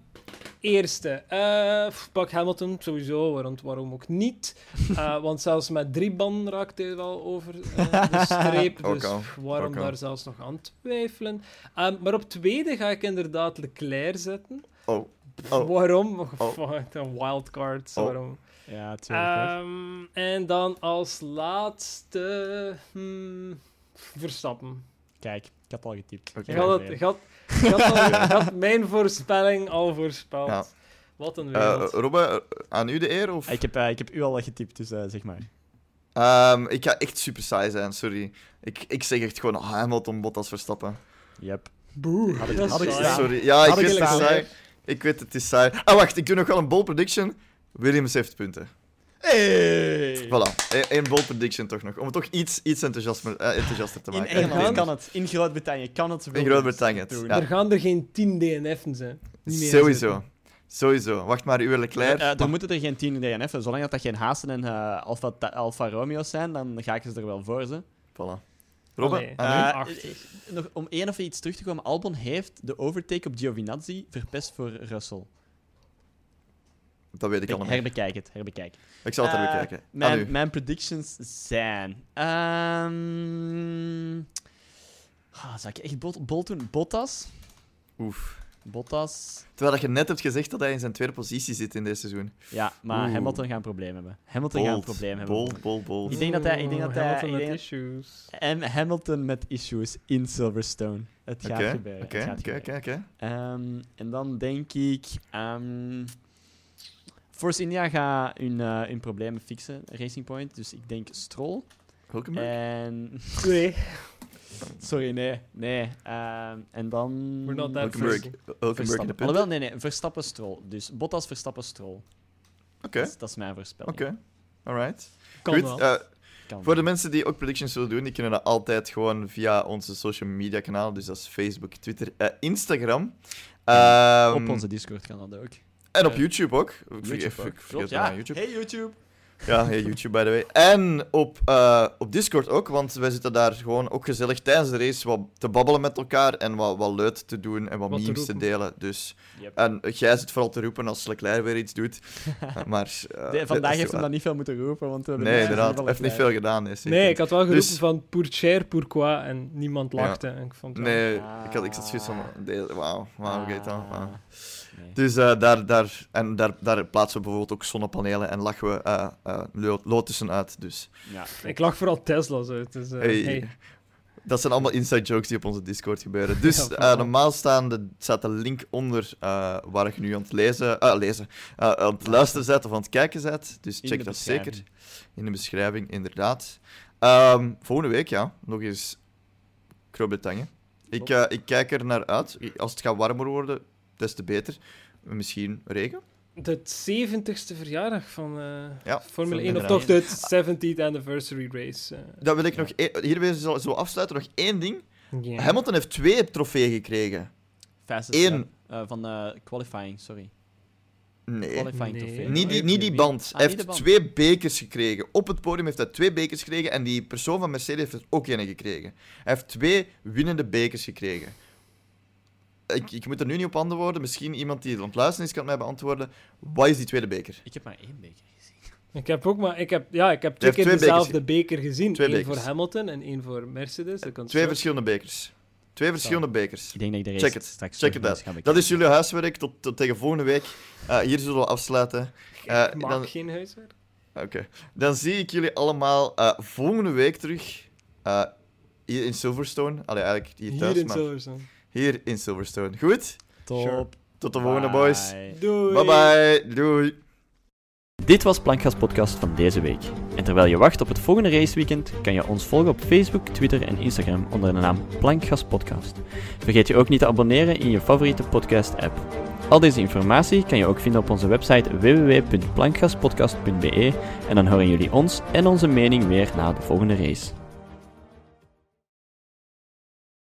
eerste. eh, pak Hamilton, sowieso, waarom, waarom ook niet? Eh, want zelfs met drie banden raakt hij wel over eh, de streep. Dus waarom daar zelfs nog aan twijfelen? Ehm, maar op tweede ga ik inderdaad Leclerc zetten. Oh. Oh. Waarom? Oh. Een wildcard. Oh. Waarom? Ja, tuurlijk. hoor. Ehm, en dan als laatste... hmm, Verstappen. Kijk, ik had al getypt. Oké. Je had, het, had, je, had al- je had mijn voorspelling al voorspeld. Ja. Wat een Eh wereld. Robbe, eh, aan u de eer? Of? Ik heb, eh, ik heb u al getypt, dus zeg maar. Ehm, ik ga echt super saai zijn, sorry. Ik, ik zeg echt gewoon ah, Hamilton, Bottas, Verstappen. Yep. Boe. Had ik- had ik. Sorry. Ja, ik Had ik weet het saai. Ik weet het is saai. Ah, wacht, ik doe nog wel een bold prediction. Williams heeft punten. Hey! Voilà, E- één bold prediction toch nog. Om het toch iets, iets enthousiaster, eh, enthousiaster te In maken. Engeland gaan- kan het, in Groot-Brittannië kan het. In Groot-Brittannië, ja. Er gaan er geen 10 DNF'en zijn. Niet meer Sowieso. zitten. Sowieso. Wacht maar, uw Leclerc. Eh, er moeten er geen 10 DNF'en. Zolang dat, dat geen Haasen en eh, Alfa, Alfa Romeo's zijn, dan ga ik ze er wel voor. Ze. Voilà. Achtig. nog om één of iets terug te komen. Albon heeft de overtake op Giovinazzi verpest voor Russell. Dat weet ik allemaal. Herbekijk het, herbekijk. Ik zal het even Eh, kijken. Aan Mijn, mijn predictions zijn... ehm ah, zou ik echt bot, bot doen? Bottas? Oef. Bottas... Terwijl dat je net hebt gezegd dat hij in zijn tweede positie zit in dit seizoen. Ja, maar Oeh. Hamilton gaat een probleem hebben. Hamilton gaat een Bold, probleem hebben. bold, bold, bold. Ik denk dat hij- ik denk dat hij- Hamilton met denk- issues. En Hamilton met issues in Silverstone. Het gaat Oké, gebeuren. oké, het gaat oké, gebeuren. oké, oké. Ehm, en dan denk ik... ehm Force India gaat hun, eh, hun problemen fixen, Racing Point. Dus ik denk Stroll. Hulkenberg? En... Nee, Sorry, nee. Nee. Ehm, en dan... We're not that Hulkenberg. Hulkenberg in de punten? Alhoewel, nee, nee. Verstappen, Stroll. Dus Bottas, Verstappen, Stroll. Oké, Dat, is- dat is mijn voorspelling. oké. Alright. kan Goed, wel. eh, Kan voor de mensen die ook predictions willen doen, die kunnen dat altijd gewoon via onze social media kanalen. Dus dat is Facebook, Twitter, eh, Instagram. Ehm, Op onze Discord kan dat ook. En op YouTube ook. Ik vergeet- YouTube ik ook. vergeet Klopt, bijna ja. YouTube. Hey YouTube. Ja, hey, YouTube by the way. En op, eh, op Discord ook, want wij zitten daar gewoon ook gezellig tijdens de race wat te babbelen met elkaar en wat, wat leuk te doen en wat, memes te, delen. Dus, Yep. en jij zit vooral te roepen als Leclerc weer iets doet. Maar, eh, De- vandaag is heeft hij dat niet veel moeten roepen, want we hebben Nee, inderdaad. Hij heeft niet veel gedaan. Nee, zeker Nee, ik had wel geroepen Dus- van pour cher, pourquoi, en niemand Ja. lachte. En ik vond Nee, Ah. ik had ik zat zoiets van... nee, Wauw, wauw, dan. Ah, nee. Dus eh, daar, daar, en daar, daar plaatsen we bijvoorbeeld ook zonnepanelen en lachen we lo- lotussen uit. Dus Ja, Ik lag vooral Tesla's uit. Dus, eh, Hey. hey. dat zijn allemaal inside jokes die op onze Discord gebeuren. Dus Ja, eh, vooral. normaal staande staat de link onder eh, waar je nu aan het lezen, eh, lezen eh, aan het luisteren bent of aan het kijken bent. Dus check dat zeker in de beschrijving, inderdaad. Ehm, volgende week, ja, nog eens Groot-Brittannië. Ik, ik kijk er naar uit. Als het gaat warmer worden, des te beter. Misschien regen. De 70ste verjaardag van eh, Ja, Formule van 1, of toch de 70th anniversary race. eh. Dan wil ik nog e- hiermee zo, zo afsluiten. Nog één ding. Hamilton heeft twee trofeeën gekregen. Fastest Eén. eh, van eh, qualifying, sorry. Nee. Qualifying Nee. trofee. Niet die, niet die band. Ah, hij heeft band. twee bekers gekregen. Op het podium heeft hij twee bekers gekregen. En die persoon van Mercedes heeft er ook een gekregen. Hij heeft twee winnende bekers gekregen. Ik, ik moet er nu niet op antwoorden. Misschien iemand die aan het luisteren is, kan mij beantwoorden. Wat is die tweede beker? Ik heb maar één beker gezien. Ik heb ook maar, ik heb, ja, ik heb twee keer twee bekers dezelfde beker gezien. Twee Eén bekers. voor Hamilton en één voor Mercedes. de Twee verschillende bekers. Twee verschillende bekers. Ik denk dat ik de race Check het. straks Check het uit. Dat is jullie huiswerk. Tot, tot tegen volgende week. Eh, hier zullen we afsluiten. Eh, Ik maak dan- geen huiswerk. Oké. Dan zie ik jullie allemaal eh, volgende week terug. Eh, Hier in Silverstone. Allee, eigenlijk hier Hier thuis, in maar Silverstone. Hier in Silverstone. Goed? Top. Sure. Tot de volgende, boys. Doei. Bye bye. Doei. Dit was Plankgas Podcast van deze week. En terwijl je wacht op het volgende raceweekend, kan je ons volgen op Facebook, Twitter en Instagram onder de naam Plankgas Podcast. Vergeet je ook niet te abonneren in je favoriete podcast-app. Al deze informatie kan je ook vinden op onze website www.plankgaspodcast.be en dan horen jullie ons en onze mening weer na de volgende race.